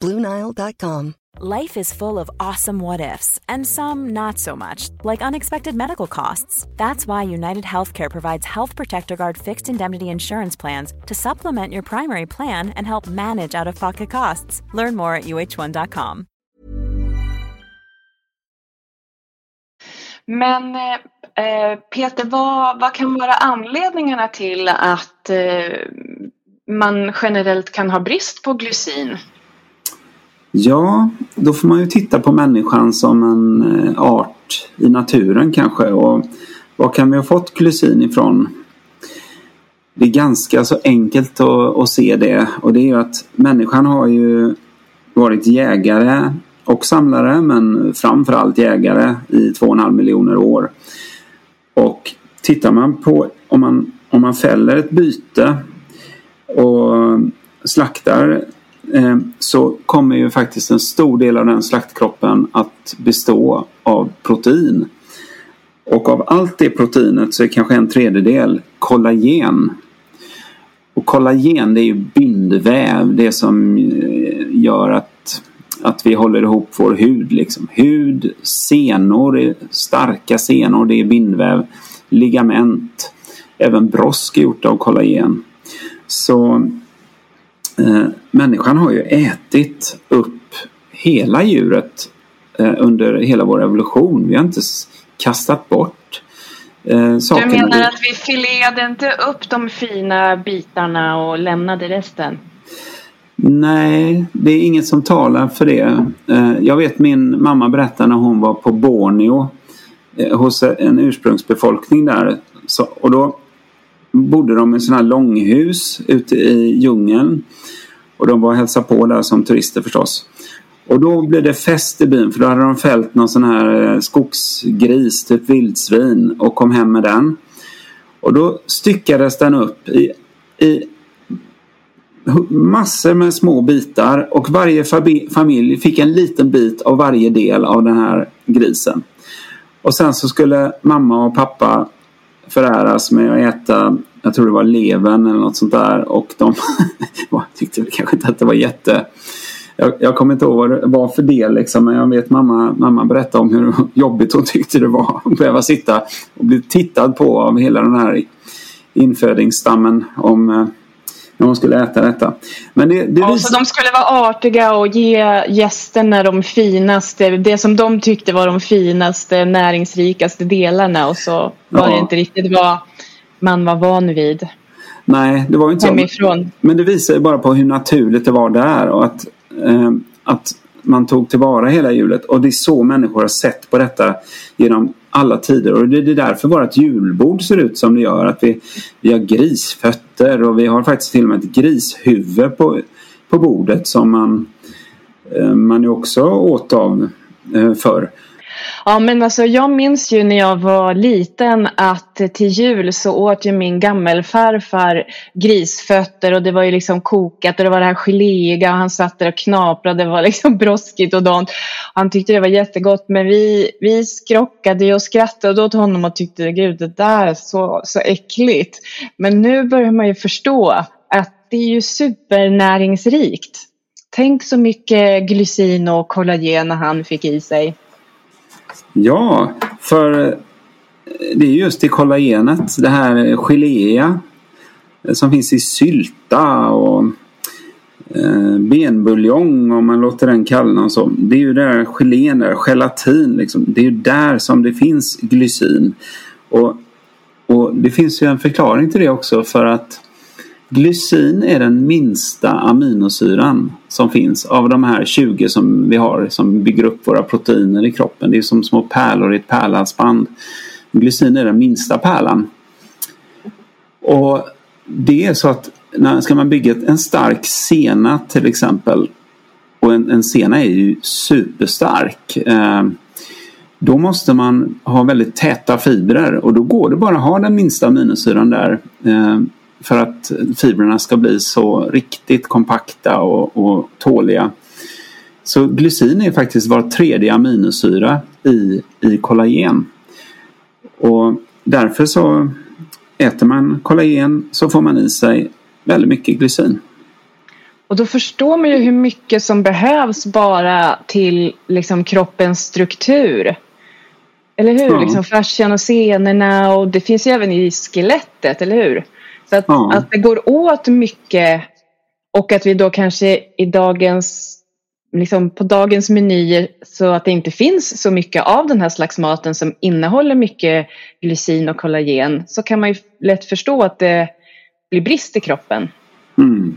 Bluenile.com. Life is full of awesome what ifs, and some not so much, like unexpected medical costs. That's why United Healthcare provides Health Protector Guard fixed indemnity insurance plans to supplement your primary plan and help manage out of pocket costs. Learn more at uh1.com. Men eh, Peter, vad, vad kan vara anledningarna till att eh, man generellt kan ha brist på glycin? Ja, då får man ju titta på människan som en eh, art i naturen kanske. Och var kan vi ha fått glycin ifrån? Det är ganska så enkelt att, att se det och det är ju att människan har ju varit jägare och samlare men framförallt jägare i 2,5 miljoner år. Och tittar man på om man, om man fäller ett byte och slaktar Eh, så kommer ju faktiskt en stor del av den slaktkroppen att bestå av protein. Och av allt det proteinet så är kanske en tredjedel kollagen. Och kollagen det är ju bindväv, det som eh, gör att, att vi håller ihop vår hud. Liksom. Hud, senor, starka senor, det är bindväv. Ligament, även brosk är gjort av kollagen. Så eh, människan har ju ätit upp hela djuret eh, under hela vår evolution. Vi har inte kastat bort eh, sakerna. Du menar att vi filerade inte upp de fina bitarna och lämnade resten? Nej, det är inget som talar för det. Eh, jag vet min mamma berättade när hon var på Borneo eh, hos en ursprungsbefolkning där. Och då bodde de i sådana här långhus ute i djungeln. Och de var och hälsade på där som turister förstås. Och då blev det fest i byn för då hade de fällt någon sån här eh, skogsgris, typ vildsvin och kom hem med den. Och då styckades den upp i, i massor med små bitar och varje familj fick en liten bit av varje del av den här grisen. Och sen så skulle mamma och pappa föräras med att äta, jag tror det var levern eller något sånt där och de tyckte kanske inte att det var jätte jag, jag kommer inte ihåg vad det liksom, men jag vet mamma, mamma berättade om hur jobbigt hon tyckte det var att behöva sitta och bli tittad på av hela den här infödingsstammen om eh, när man skulle äta detta. Men det, det ja, så de skulle vara artiga och ge gästerna de finaste, det som de tyckte var de finaste, näringsrikaste delarna och så var ja. det inte riktigt vad man var van vid. Nej, det var inte Hemifrån. så. Men det visar ju bara på hur naturligt det var där och att, eh, att man tog tillvara hela hjulet. Och det är så människor har sett på detta genom alla tider. Och det är därför vårt julbord ser ut som det gör. Att vi, vi har grisfötter och vi har faktiskt till och med ett grishuvud på, på bordet som man, eh, man ju också åt av eh, förr. Ja men alltså jag minns ju när jag var liten att till jul så åt ju min gammelfarfar grisfötter och det var ju liksom kokat och det var det här geléiga och han satt där och knaprade, det var liksom broskigt och dant. Han tyckte det var jättegott men vi, vi skrockade och skrattade åt honom och tyckte gud det där är så, så äckligt. Men nu börjar man ju förstå att det är ju supernäringsrikt. Tänk så mycket glycin och kollagen han fick i sig. Ja, för eh, det är just i kollagenet, det här geléiga eh, som finns i sylta och eh, benbuljong om man låter den kallna och så. Det är ju där gelén där, gelatin liksom. Det är ju där som det finns glycin. Och, och det finns ju en förklaring till det också för att Glycin är den minsta aminosyran som finns av de här 20 som vi har som bygger upp våra proteiner i kroppen. Det är som små pärlor i ett pärlhalsband. Glycin är den minsta pärlan. Och det är så att när ska man bygga en stark sena till exempel och en, en sena är ju superstark. Eh, då måste man ha väldigt täta fibrer och då går det bara att ha den minsta aminosyran där. Eh, för att fibrerna ska bli så riktigt kompakta och, och tåliga. Så glycin är faktiskt var tredje aminosyra i, i kollagen. Och därför så äter man kollagen så får man i sig väldigt mycket glycin. Och då förstår man ju hur mycket som behövs bara till liksom, kroppens struktur. Eller hur? Ja. Liksom fascian och senorna och det finns ju även i skelettet, eller hur? Så att, ja. att det går åt mycket och att vi då kanske i dagens, liksom på dagens menyer så att det inte finns så mycket av den här slags maten som innehåller mycket glycin och kollagen så kan man ju lätt förstå att det blir brist i kroppen. Mm.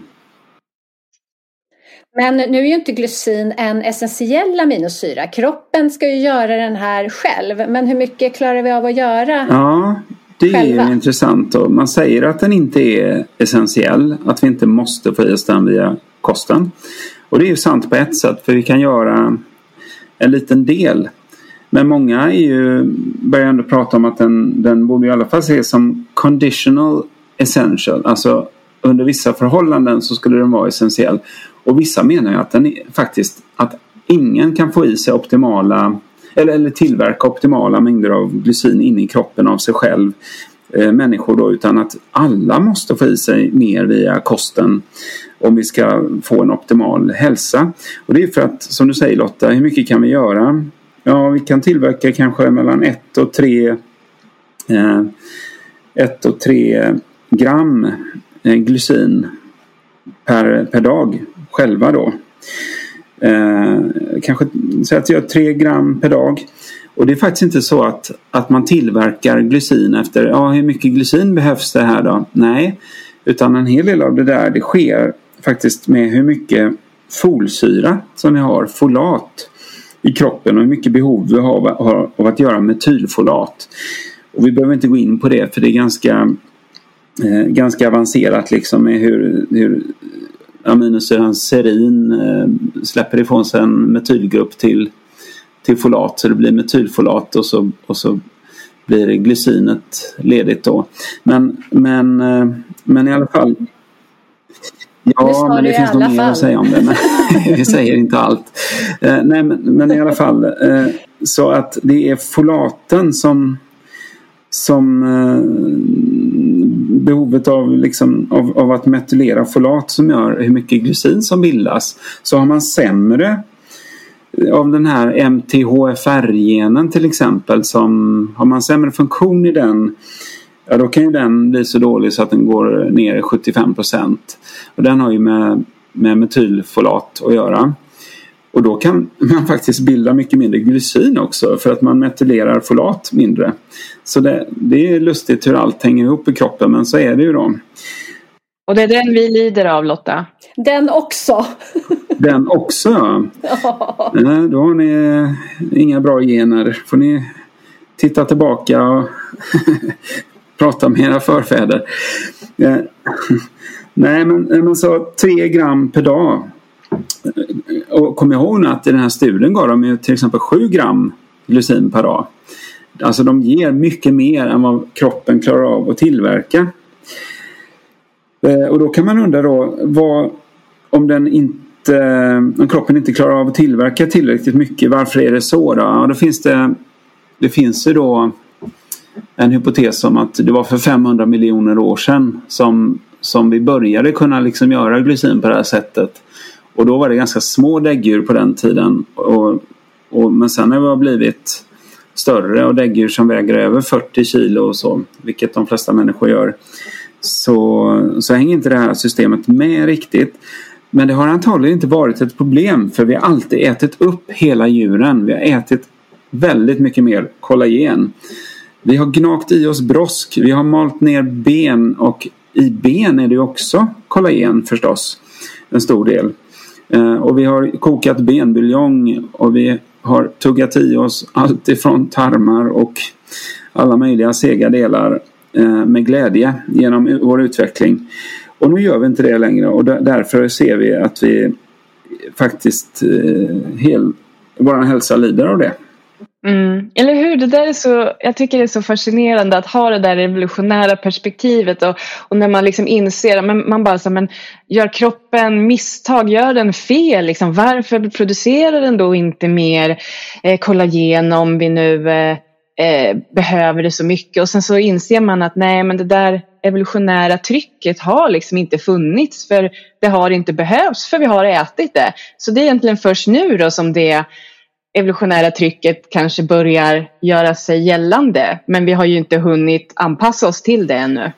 Men nu är ju inte glycin en essentiell aminosyra. Kroppen ska ju göra den här själv. Men hur mycket klarar vi av att göra Ja, det själva? är intressant. Och man säger att den inte är essentiell. Att vi inte måste få i oss den via kosten. Och det är ju sant på ett sätt. För vi kan göra en liten del. Men många är ju, börjar ändå prata om att den, den borde i alla fall ses som conditional essential. Alltså under vissa förhållanden så skulle den vara essentiell. Och vissa menar ju att den är, faktiskt att ingen kan få i sig optimala eller, eller tillverka optimala mängder av glycin inne i kroppen av sig själv eh, människor då utan att alla måste få i sig mer via kosten om vi ska få en optimal hälsa. Och det är för att som du säger Lotta, hur mycket kan vi göra? Ja, vi kan tillverka kanske mellan 1 och 3 eh, och 3 gram eh, glycin per, per dag själva då. Eh, kanske så att jag gör 3 gram per dag. Och det är faktiskt inte så att, att man tillverkar glycin efter ja, hur mycket glycin behövs det här då? Nej, utan en hel del av det där det sker faktiskt med hur mycket folsyra som vi har, folat i kroppen och hur mycket behov vi har av att göra metylfolat. Och vi behöver inte gå in på det för det är ganska, eh, ganska avancerat liksom med hur, hur aminosyran serin eh, släpper ifrån sig en metylgrupp till, till folat så det blir metylfolat och så, och så blir glycinet ledigt då. Men, men, eh, men i alla fall Ja, men det finns nog mer fall. att säga om det. Men vi säger inte allt. Eh, nej, men, men, i alla fall. Eh, så att det är folaten som, som eh, behovet av, liksom, av, av, att metylera folat som gör hur mycket glycin som bildas. Så har man sämre eh, av den här MTHFR-genen till exempel som har man sämre funktion i den ja då kan ju den bli så dålig så att den går ner 75 procent. Och den har ju med, med metylfolat att göra. Och då kan man faktiskt bilda mycket mindre glycin också för att man metylerar folat mindre. Så det, det är lustigt hur allt hänger ihop i kroppen men så är det ju då. Och det är den vi lider av Lotta? Den också. Den också ja. ja. Då har ni inga bra gener. får ni titta tillbaka och prata med era förfäder. Eh, nej men, men så 3 gram per dag och kom ihåg nu att i den här studien gav de ju till exempel 7 gram glycin per dag. Alltså de ger mycket mer än vad kroppen klarar av att tillverka. Eh, och då kan man undra då vad, om den inte om kroppen inte klarar av att tillverka tillräckligt mycket, varför är det så då? Ja, då finns det, det finns ju då en hypotes om att det var för 500 miljoner år sedan som, som vi började kunna liksom göra glycin på det här sättet. Och då var det ganska små däggdjur på den tiden. Och, och, men sen när vi har blivit större och däggdjur som väger över 40 kilo och så, vilket de flesta människor gör, så, så hänger inte det här systemet med riktigt. Men det har antagligen inte varit ett problem för vi har alltid ätit upp hela djuren. Vi har ätit väldigt mycket mer kollagen. Vi har gnagt i oss brosk, vi har malt ner ben och i ben är det också kollagen förstås. En stor del. Eh, och vi har kokat benbuljong och vi har tuggat i oss allt ifrån tarmar och alla möjliga sega delar eh, med glädje genom vår utveckling. Och nu gör vi inte det längre och därför ser vi att vi faktiskt eh, hel, vår hälsa lider av det. Mm. Eller hur? Det där är så, jag tycker det är så fascinerande att ha det där revolutionära perspektivet och, och när man liksom inser, man, man bara så men gör kroppen misstag, gör den fel, liksom, varför producerar den då inte mer eh, kollagen om vi nu eh, eh, behöver det så mycket och sen så inser man att nej men det där evolutionära trycket har liksom inte funnits för det har inte behövts för vi har ätit det. Så det är egentligen först nu då som det evolutionära trycket kanske börjar göra sig gällande. Men vi har ju inte hunnit anpassa oss till det ännu.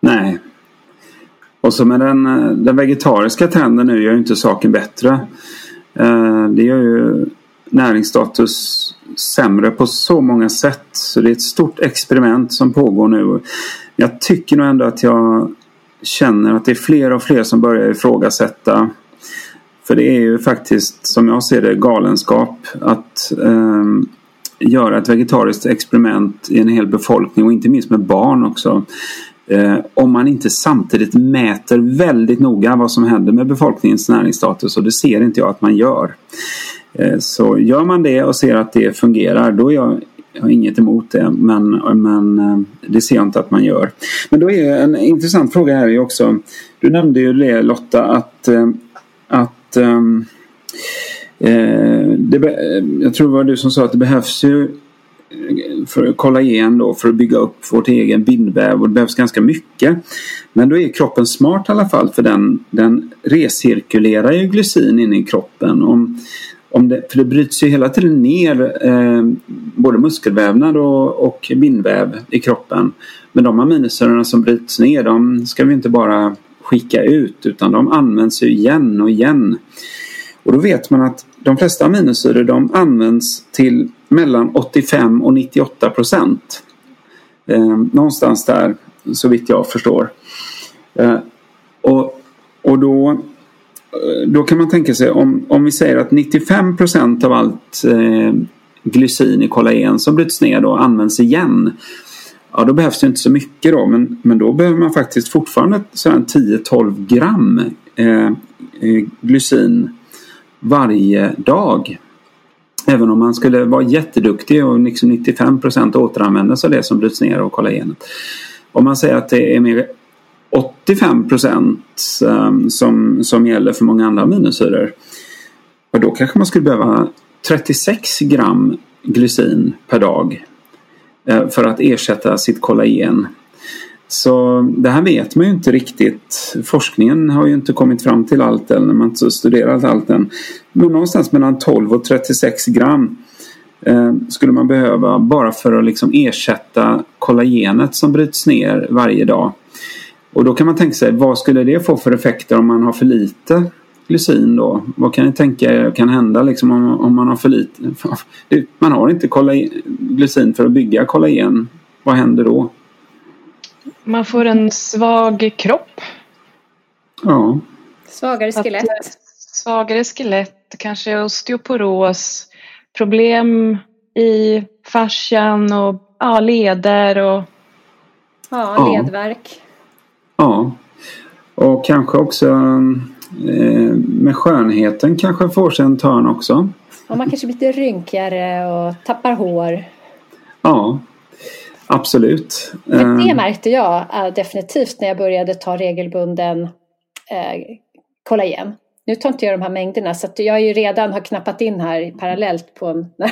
Nej. Och så med den, eh, den vegetariska trenden nu gör ju inte saken bättre. Eh, det gör ju näringsstatus sämre på så många sätt. Så det är ett stort experiment som pågår nu. Jag tycker nog ändå att jag känner att det är fler och fler som börjar ifrågasätta för det är ju faktiskt, som jag ser det, galenskap att eh, göra ett vegetariskt experiment i en hel befolkning och inte minst med barn också. Eh, om man inte samtidigt mäter väldigt noga vad som händer med befolkningens näringsstatus och det ser inte jag att man gör. Eh, så gör man det och ser att det fungerar då är jag jag har inget emot det men, men eh, det ser jag inte att man gör. Men då är en intressant fråga här är också Du nämnde ju det Lotta att, eh, att um, eh, det, eh, jag tror det var du som sa att det behövs ju eh, för att kolla igen då för att bygga upp vårt egen bindväv och det behövs ganska mycket. Men då är kroppen smart i alla fall för den, den recirkulerar ju glycin in i kroppen. Om, om det, för det bryts ju hela tiden ner eh, både muskelvävnad och, och bindväv i kroppen. Men de aminosyrorna som bryts ner de ska vi inte bara skicka ut utan de används ju igen och igen. Och då vet man att de flesta aminosyror de används till mellan 85 och 98 procent. Eh, någonstans där så vitt jag förstår. Eh, och, och då, eh, då kan man tänka sig om, om vi säger att 95 procent av allt eh, glycin i kollagen som bryts ner då används igen Ja, då behövs det inte så mycket då, men, men då behöver man faktiskt fortfarande 10-12 gram eh, eh, glycin varje dag. Även om man skulle vara jätteduktig och liksom 95 procent återanvända sig av det som bryts ner och kollagenet. Om man säger att det är mer 85 procent eh, som, som gäller för många andra aminosyror. Då kanske man skulle behöva 36 gram glycin per dag Eh, för att ersätta sitt kollagen. Så det här vet man ju inte riktigt. Forskningen har ju inte kommit fram till allt än, man har inte studerat allt än. Men någonstans mellan 12 och 36 gram eh, skulle man behöva bara för att liksom ersätta kollagenet som bryts ner varje dag. Och då kan man tänka sig vad skulle det få för effekter om man har för lite glycin då? Vad kan ni tänka er kan hända liksom om, om man har för lite? Man har inte glycin för att bygga kollagen. Vad händer då? Man får en svag kropp. Ja. Svagare skelett. Att, svagare skelett, kanske osteoporos, problem i fascian och ja, leder och... Ja, ledvärk. Ja. Och kanske också Eh, med skönheten kanske får sig en törn också. Ja, man kanske blir lite rynkigare och tappar hår. Ja, absolut. Men det eh. märkte jag eh, definitivt när jag började ta regelbunden eh, kollagen. Nu tar inte jag de här mängderna så att jag ju redan har knappat in här parallellt på en,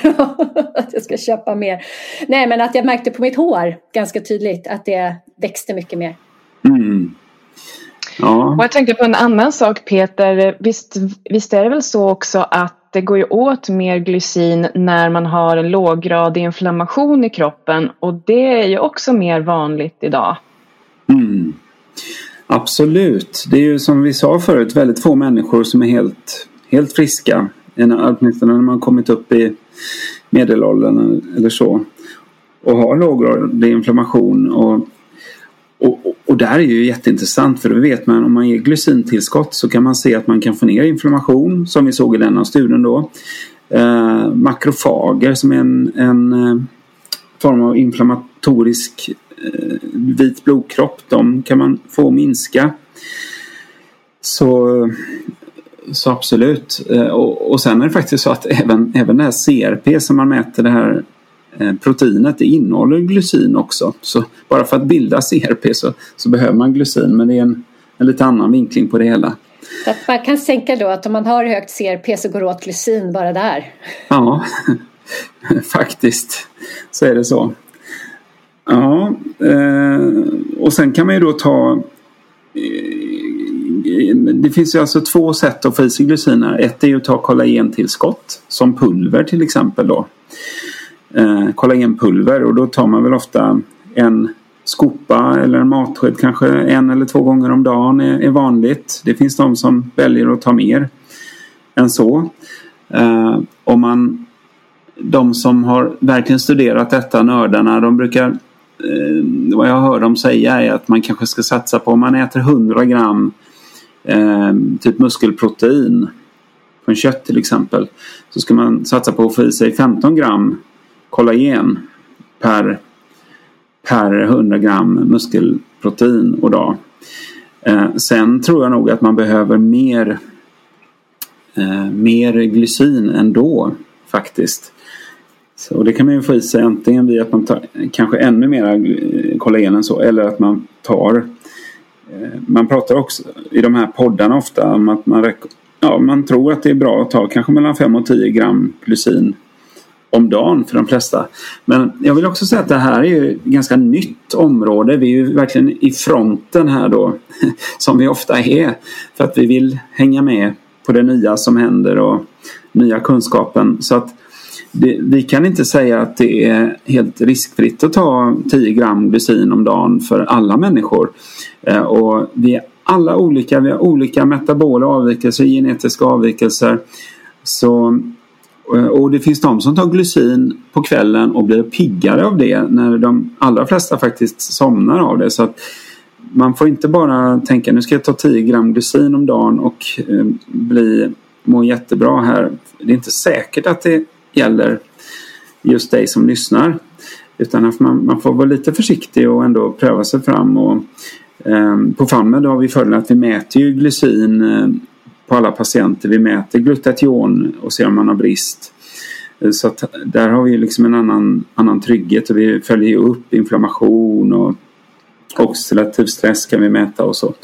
att jag ska köpa mer. Nej men att jag märkte på mitt hår ganska tydligt att det växte mycket mer. Mm. Ja. Och jag tänkte på en annan sak Peter. Visst, visst är det väl så också att det går ju åt mer glycin när man har en låggradig inflammation i kroppen och det är ju också mer vanligt idag. Mm. Absolut. Det är ju som vi sa förut väldigt få människor som är helt, helt friska. Åtminstone när man kommit upp i medelåldern eller så. Och har låggradig inflammation. Och och, och där är ju jätteintressant för då vet man om man ger glycintillskott så kan man se att man kan få ner inflammation som vi såg i denna studien då. Eh, makrofager som är en, en eh, form av inflammatorisk eh, vit blodkropp, de kan man få minska. Så, så absolut. Eh, och, och sen är det faktiskt så att även, även det här CRP som man mäter det här proteinet det innehåller glycin också. Så bara för att bilda CRP så, så behöver man glycin men det är en, en lite annan vinkling på det hela. Så att man kan tänka då att om man har högt CRP så går det åt glycin bara där? Ja, faktiskt så är det så. Ja, eh, och sen kan man ju då ta eh, det finns ju alltså två sätt att få i sig glyciner. Ett är ju att ta kollagentillskott som pulver till exempel då. Eh, kollagenpulver och då tar man väl ofta en skopa eller en matsked kanske en eller två gånger om dagen är, är vanligt. Det finns de som väljer att ta mer än så. Eh, om man, de som har verkligen studerat detta, nördarna, de brukar eh, vad jag hör dem säga är att man kanske ska satsa på om man äter 100 gram eh, typ muskelprotein från kött till exempel så ska man satsa på att få i sig 15 gram kollagen per per 100 gram muskelprotein och dag. Eh, sen tror jag nog att man behöver mer, eh, mer glycin ändå faktiskt. Så det kan man ju få i sig antingen via att man tar kanske ännu mer eh, kollagen än så eller att man tar eh, man pratar också i de här poddarna ofta om att man, ja, man tror att det är bra att ta kanske mellan 5 och 10 gram glycin om dagen för de flesta. Men jag vill också säga att det här är ju ett ganska nytt område. Vi är ju verkligen i fronten här då, som vi ofta är. För att vi vill hänga med på det nya som händer och nya kunskapen. Så att det, vi kan inte säga att det är helt riskfritt att ta 10 gram glycin om dagen för alla människor. Eh, och vi är alla olika, vi har olika metabola avvikelser, genetiska avvikelser. Så Eh, och det finns de som tar glycin på kvällen och blir piggare av det när de allra flesta faktiskt somnar av det. Så att man får inte bara tänka nu ska jag ta 10 gram glycin om dagen och eh, bli, må jättebra här. Det är inte säkert att det gäller just dig som lyssnar. Utan att man, man får vara lite försiktig och ändå pröva sig fram. Och, eh, på FAMMED har vi fördelen att vi mäter ju glycin eh, på alla patienter. Vi mäter glutation och ser om man har brist. Eh, så att där har vi liksom en annan, annan trygghet och vi följer upp inflammation och oxidativ stress kan vi mäta och så.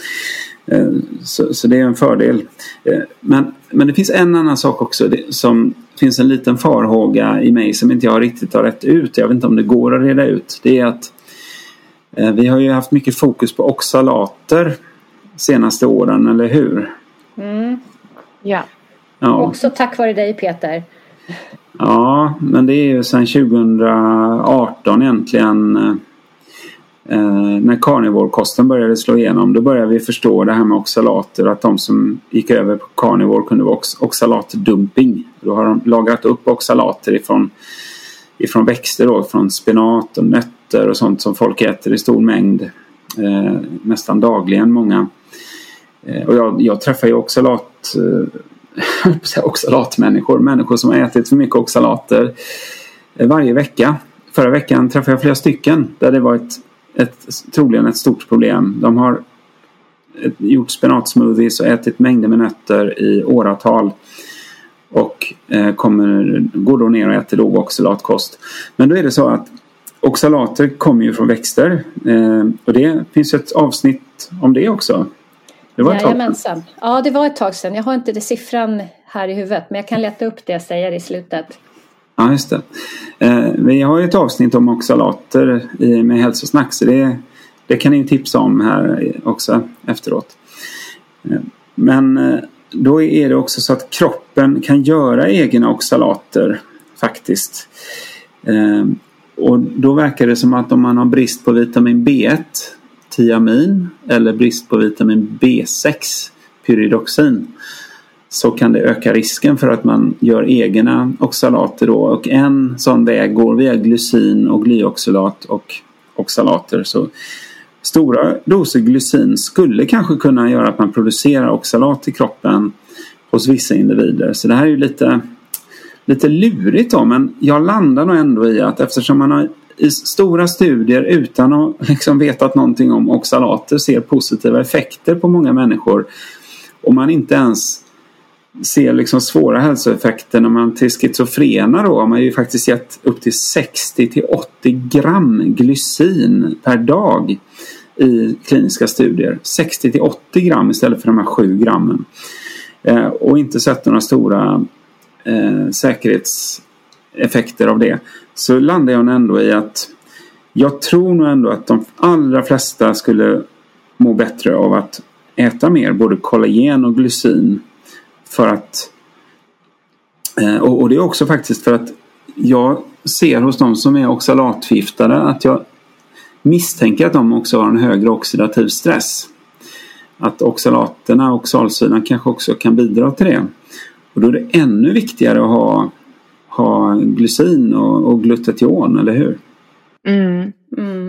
Eh, så, så det är en fördel. Eh, men, men det finns en annan sak också det, som finns en liten farhåga i mig som inte jag riktigt har rätt ut. Jag vet inte om det går att reda ut. Det är att eh, vi har ju haft mycket fokus på oxalater senaste åren, eller hur? Mm. Ja. ja. Också tack vare dig Peter. Ja, men det är ju sedan 2018 egentligen eh, när carnivorekosten började slå igenom. Då började vi förstå det här med oxalater. Att de som gick över på carnivore kunde vara ox oxalatdumping. Då har de lagrat upp oxalater ifrån, ifrån växter då. Från spenat och nötter och sånt som folk äter i stor mängd. Eh, nästan dagligen många. Eh, och jag, jag träffar ju oxalat, eh, oxalatmänniskor, människor som har ätit för mycket oxalater eh, varje vecka. Förra veckan träffade jag flera stycken där det var ett, ett, troligen ett stort problem. De har eh, gjort spenatsmoothies och ätit mängder med nötter i åratal. Och eh, kommer, går då ner och äter låg oxalatkost. Men då är det så att oxalater kommer ju från växter. Eh, och det finns ett avsnitt om det också. Det var ett Jajamensan. tag sedan. Ja, det var ett tag sedan. Jag har inte det siffran här i huvudet men jag kan leta upp det säga det i slutet. Ja, just det. Eh, vi har ju ett avsnitt om oxalater i, med hälsosnack så det, det kan ni tipsa om här också efteråt. Eh, men eh, då är det också så att kroppen kan göra egna oxalater faktiskt. Och då verkar det som att om man har brist på vitamin B1 tiamin eller brist på vitamin B6, pyridoxin, så kan det öka risken för att man gör egna oxalater då. Och en sån väg går via glycin och glyoxylat och oxalater. Så stora doser glycin skulle kanske kunna göra att man producerar oxalat i kroppen hos vissa individer. Så det här är ju lite, lite lurigt då men jag landar nog ändå i att eftersom man har i stora studier utan att liksom vetat någonting om oxalater ser positiva effekter på många människor. Och man inte ens ser liksom svåra hälsoeffekter när man till schizofrena då har man ju faktiskt gett upp till 60 till 80 gram glycin per dag i kliniska studier. 60 till 80 gram istället för de här 7 grammen. Eh, och inte sett några stora eh, effekter av det. Så landar jag ändå i att jag tror nog ändå att de allra flesta skulle må bättre av att äta mer både kollagen och glycin för att eh, och det är också faktiskt för att jag ser hos de som är oxalatförgiftade att jag misstänker att de också har en högre oxidativ stress. Att oxalaterna och oxalsyran kanske också kan bidra till det. Och då är det ännu viktigare att ha, ha glycin och, och glutation, eller hur? Mm. Mm.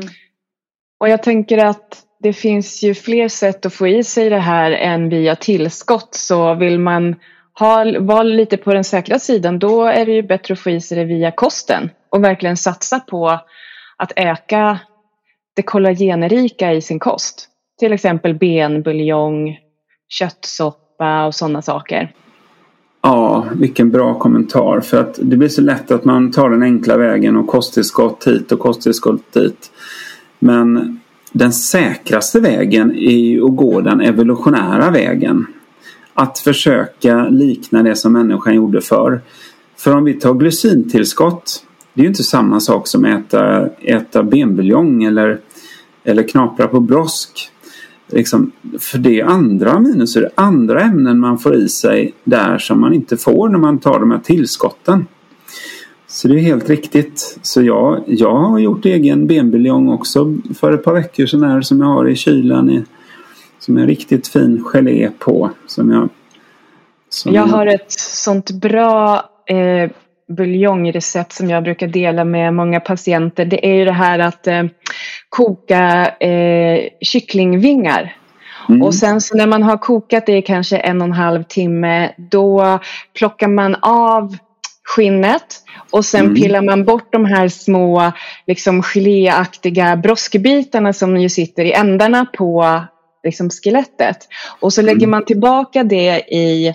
Och jag tänker att det finns ju fler sätt att få i sig det här än via tillskott. Så vill man ha, vara lite på den säkra sidan då är det ju bättre att få i sig det via kosten och verkligen satsa på att öka det kollagenrika i sin kost. Till exempel benbuljong, köttsoppa och sådana saker. Ja, vilken bra kommentar. För att det blir så lätt att man tar den enkla vägen och kosttillskott hit och kosttillskott dit. Men den säkraste vägen är ju att gå den evolutionära vägen. Att försöka likna det som människan gjorde förr. För om vi tar glycintillskott det är ju inte samma sak som att äta, äta benbuljong eller, eller knapra på brosk. Liksom, för det är andra det andra ämnen man får i sig där som man inte får när man tar de här tillskotten. Så det är helt riktigt. Så jag, jag har gjort egen benbuljong också för ett par veckor sedan här som jag har i kylen. I, som är riktigt fin gelé på. Som jag, som jag har ett sånt bra eh, buljongrecept som jag brukar dela med många patienter. Det är ju det här att eh, koka eh, kycklingvingar. Mm. Och sen så när man har kokat det i kanske en och en halv timme då plockar man av skinnet och sen mm. pillar man bort de här små liksom geléaktiga broskbitarna som ju sitter i ändarna på liksom, skelettet. Och så lägger mm. man tillbaka det i,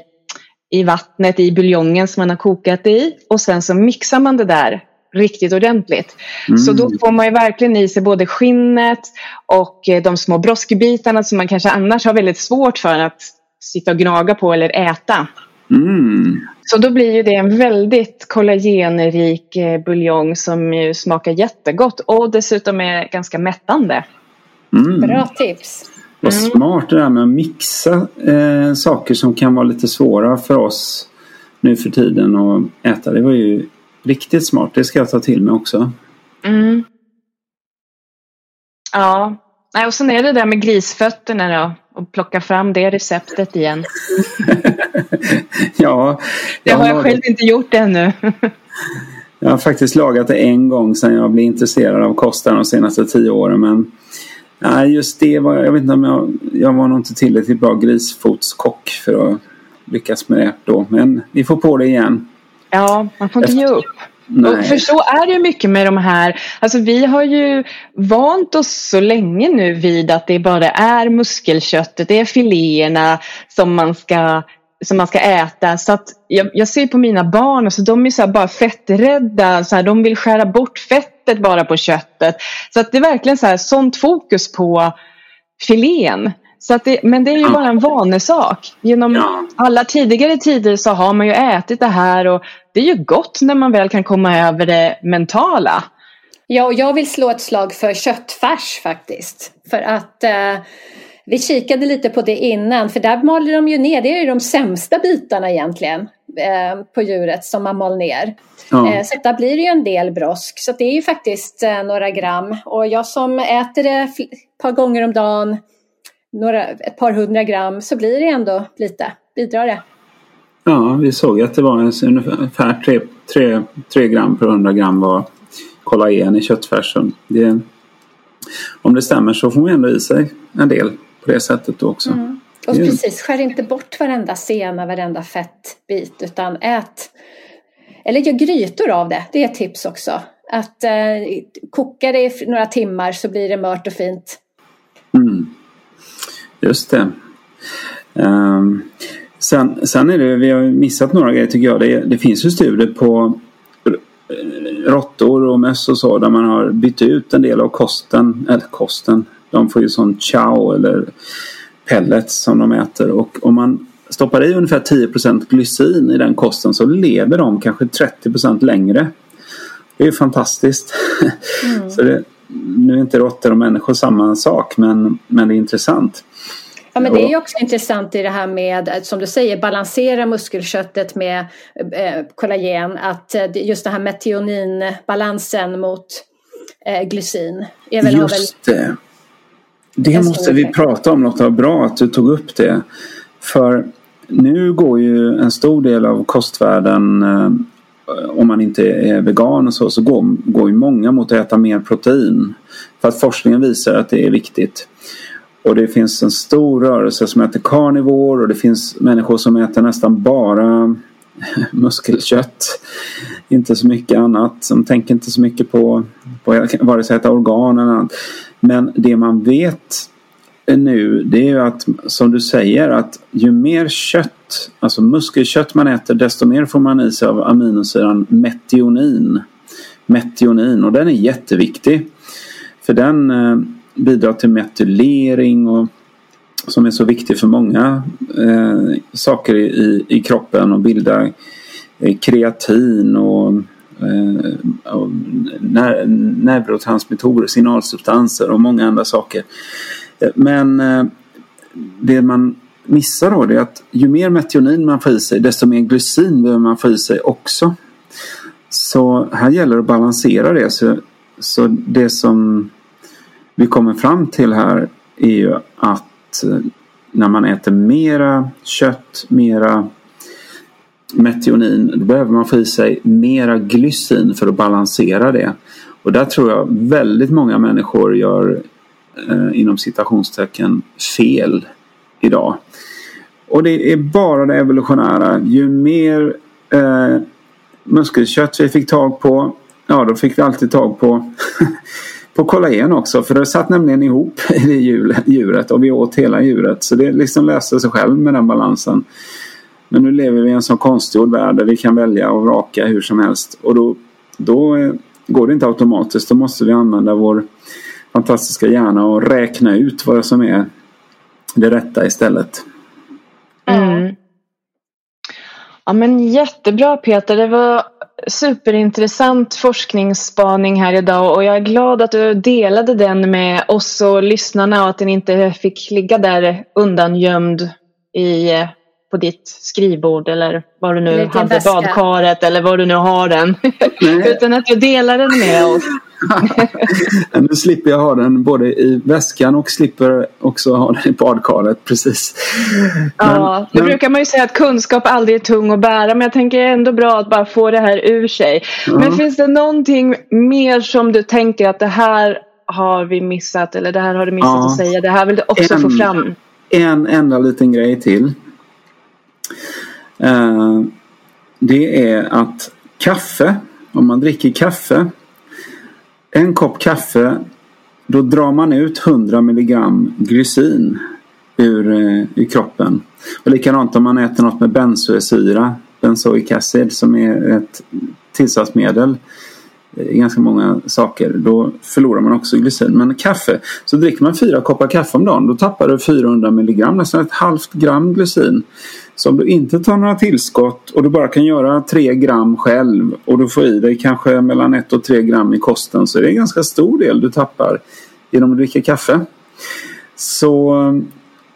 i vattnet, i buljongen som man har kokat i och sen så mixar man det där riktigt ordentligt. Mm. Så då får man ju verkligen i sig både skinnet och eh, de små broskbitarna som man kanske annars har väldigt svårt för att sitta och gnaga på eller äta. Mm. Så då blir ju det en väldigt kollagenrik eh, buljong som ju smakar jättegott och dessutom är ganska mättande. Mm. Bra tips! Vad mm. smart det där med att mixa eh, saker som kan vara lite svåra för oss nu för tiden att äta. Det var ju riktigt smart. Det ska jag ta till mig också. Mm. Ja, och sen är det där med grisfötterna då och plocka fram det receptet igen. ja. Det har jag lagat... själv inte gjort ännu. jag har faktiskt lagat det en gång sedan jag blev intresserad av kosten de senaste tio åren. Men nej, just det var, jag vet inte om jag, jag var nog inte tillräckligt bra grisfotskock för att lyckas med det då. Men vi får på det igen. Ja, man får inte ge upp. Nej. För så är det mycket med de här, alltså vi har ju vant oss så länge nu vid att det bara är muskelköttet, det är filéerna som man ska som man ska äta. Så att jag, jag ser på mina barn, alltså, de är så bara fetträdda. Så här, de vill skära bort fettet bara på köttet. Så att det är verkligen så här, sånt fokus på filén. Så att det, men det är ju bara en vanesak. Genom ja. alla tidigare tider så har man ju ätit det här och det är ju gott när man väl kan komma över det mentala. Ja, och jag vill slå ett slag för köttfärs faktiskt. För att eh, vi kikade lite på det innan, för där maler de ju ner, det är ju de sämsta bitarna egentligen eh, på djuret som man mal ner. Ja. Eh, så där blir det ju en del brosk, så det är ju faktiskt eh, några gram. Och jag som äter det ett par gånger om dagen några, ett par hundra gram så blir det ändå lite, bidrar det. Ja, vi såg att det var ungefär 3, 3, 3 gram per 100 gram var kollagen i köttfärsen. Det, om det stämmer så får man ändå i sig en del på det sättet också. Mm. Och precis, skär inte bort varenda sena, varenda fettbit utan ät eller gör grytor av det, det är ett tips också. Att eh, koka det i några timmar så blir det mört och fint. Mm. Just det. Um, sen, sen är det, vi har missat några grejer tycker jag. Det, det finns ju studier på råttor och möss och så där man har bytt ut en del av kosten, eller kosten, de får ju sån chow eller pellets som de äter och om man stoppar i ungefär 10% glycin i den kosten så lever de kanske 30% längre. Det är fantastiskt. Mm. så det, nu är inte råttor och människor samma sak men, men det är intressant. Ja, men det är ju också intressant i det här med, som du säger, balansera muskelköttet med eh, kollagen. Att eh, just den här metioninbalansen mot eh, glycin. Är väl, just det. Det måste vi prata om Lotta. Bra att du tog upp det. För nu går ju en stor del av kostvärlden eh, om man inte är vegan och så, så går, går ju många mot att äta mer protein. För att forskningen visar att det är viktigt. Och det finns en stor rörelse som äter carnivore och det finns människor som äter nästan bara muskelkött. Inte så mycket annat. De tänker inte så mycket på, på vare sig äta organ eller annat. Men det man vet nu det är ju att som du säger att ju mer kött, alltså muskelkött man äter desto mer får man i sig av aminosyran metionin. Metionin och den är jätteviktig. För den eh, bidrar till metylering och som är så viktig för många eh, saker i, i kroppen och bildar eh, kreatin och, eh, och ner, neurotransmittorer, signalsubstanser och många andra saker. Eh, men eh, det man missar då är att ju mer metionin man får i sig desto mer glycin behöver man få i sig också. Så här gäller det att balansera det. Så, så det som vi kommer fram till här är ju att eh, när man äter mera kött, mera metionin, då behöver man få i sig mera glycin för att balansera det. Och där tror jag väldigt många människor gör eh, inom citationstecken fel idag. Och det är bara det evolutionära. Ju mer eh, muskelkött vi fick tag på, ja då fick vi alltid tag på på kollagen också för det satt nämligen ihop i djuret och vi åt hela djuret. Så det liksom löste sig själv med den balansen. Men nu lever vi i en sån konstgjord värld där vi kan välja och vraka hur som helst. Och då, då går det inte automatiskt. Då måste vi använda vår fantastiska hjärna och räkna ut vad som är det rätta istället. Mm. Ja men jättebra Peter. Det var superintressant forskningsspaning här idag och jag är glad att du delade den med oss och lyssnarna och att den inte fick ligga där undangömd i, på ditt skrivbord eller var du nu hade väska. badkaret eller var du nu har den. Utan att du delar den med oss. nu slipper jag ha den både i väskan och slipper också ha den i badkaret. Precis. Men, ja, nu men... brukar man ju säga att kunskap aldrig är tung att bära men jag tänker ändå bra att bara få det här ur sig. Ja. Men finns det någonting mer som du tänker att det här har vi missat eller det här har du missat ja. att säga. Det här vill du också en, få fram. En enda liten grej till. Uh, det är att kaffe, om man dricker kaffe en kopp kaffe då drar man ut 100 milligram glycin ur, eh, ur kroppen. Och likadant om man äter något med benzoesyra, benzoic acid som är ett tillsatsmedel Eh, ganska många saker. Då förlorar man också glycin. Men kaffe, så dricker man fyra koppar kaffe om dagen då tappar du 400 milligram, nästan ett halvt gram glycin. Så om du inte tar några tillskott och du bara kan göra 3 gram själv och du får i dig kanske mellan 1 och 3 gram i kosten så är det en ganska stor del du tappar genom att dricka kaffe. Så eh,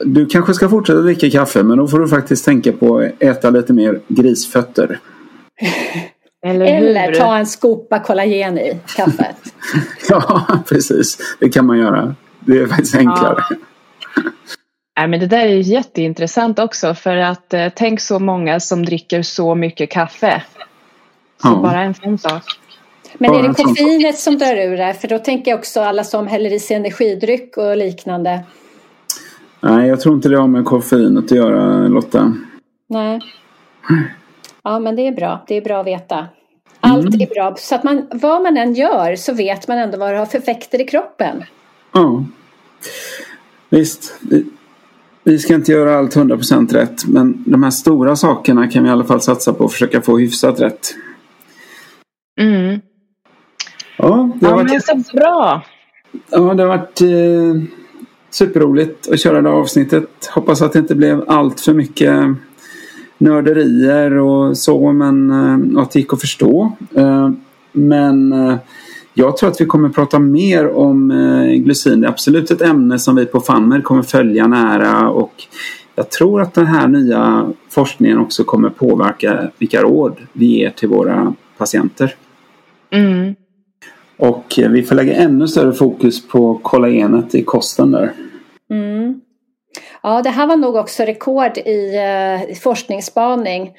du kanske ska fortsätta dricka kaffe men då får du faktiskt tänka på att äta lite mer grisfötter. Eller, Eller ta en skopa kollagen i kaffet. ja, precis. Det kan man göra. Det är faktiskt enklare. Ja. Nej, men det där är jätteintressant också för att eh, tänk så många som dricker så mycket kaffe. Så ja. bara en sån sak. Men är det koffeinet som drar ur det? För då tänker jag också alla som häller i sig energidryck och liknande. Nej, jag tror inte det har med koffeinet att göra Lotta. Nej. Ja, men det är bra. Det är bra att veta. Allt mm. är bra. Så att man, vad man än gör så vet man ändå vad det har för effekter i kroppen. Ja. Visst. Vi, vi ska inte göra allt 100% rätt. Men de här stora sakerna kan vi i alla fall satsa på att försöka få hyfsat rätt. Mm. Ja, det har ja, varit... Men så bra. Ja, det har varit eh, superroligt att köra det här avsnittet. Hoppas att det inte blev allt för mycket nörderier och så men eh, att det gick att förstå. Eh, men eh, jag tror att vi kommer prata mer om glycin. Det är absolut ett ämne som vi på FANMER kommer följa nära och jag tror att den här nya forskningen också kommer påverka vilka råd vi ger till våra patienter. Mm. Och vi får lägga ännu större fokus på kollagenet i kosten där. Mm. Ja, det här var nog också rekord i eh, forskningsspaning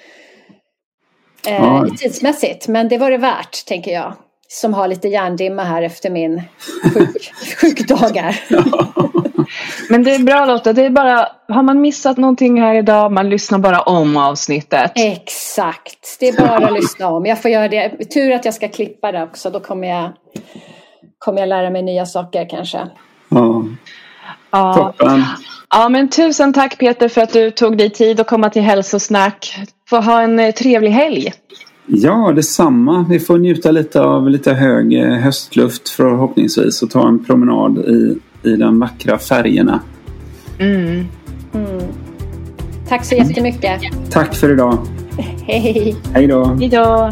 eh, ja. tidsmässigt. Men det var det värt, tänker jag. Som har lite hjärndimma här efter min sjuk, sjukdagar. Men det är bra Lotta, det är bara, har man missat någonting här idag, man lyssnar bara om avsnittet. Exakt, det är bara att lyssna om. Jag får göra det, tur att jag ska klippa det också, då kommer jag, kommer jag lära mig nya saker kanske. Ja, ja. toppen. Ja, men tusen tack Peter för att du tog dig tid att komma till hälsosnack. Få ha en eh, trevlig helg. Ja, detsamma. Vi får njuta lite av lite hög eh, höstluft förhoppningsvis och ta en promenad i, i de vackra färgerna. Mm. Mm. Tack så jättemycket. Tack för idag. Hej. Hej då. Hej då.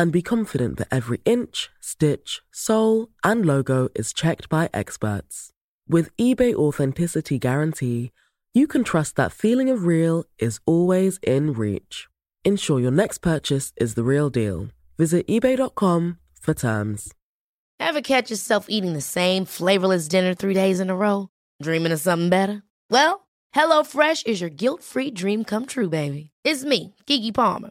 and be confident that every inch, stitch, sole, and logo is checked by experts. With eBay Authenticity Guarantee, you can trust that feeling of real is always in reach. Ensure your next purchase is the real deal. Visit eBay.com for terms. Ever catch yourself eating the same flavorless dinner three days in a row? Dreaming of something better? Well, HelloFresh is your guilt free dream come true, baby. It's me, Gigi Palmer.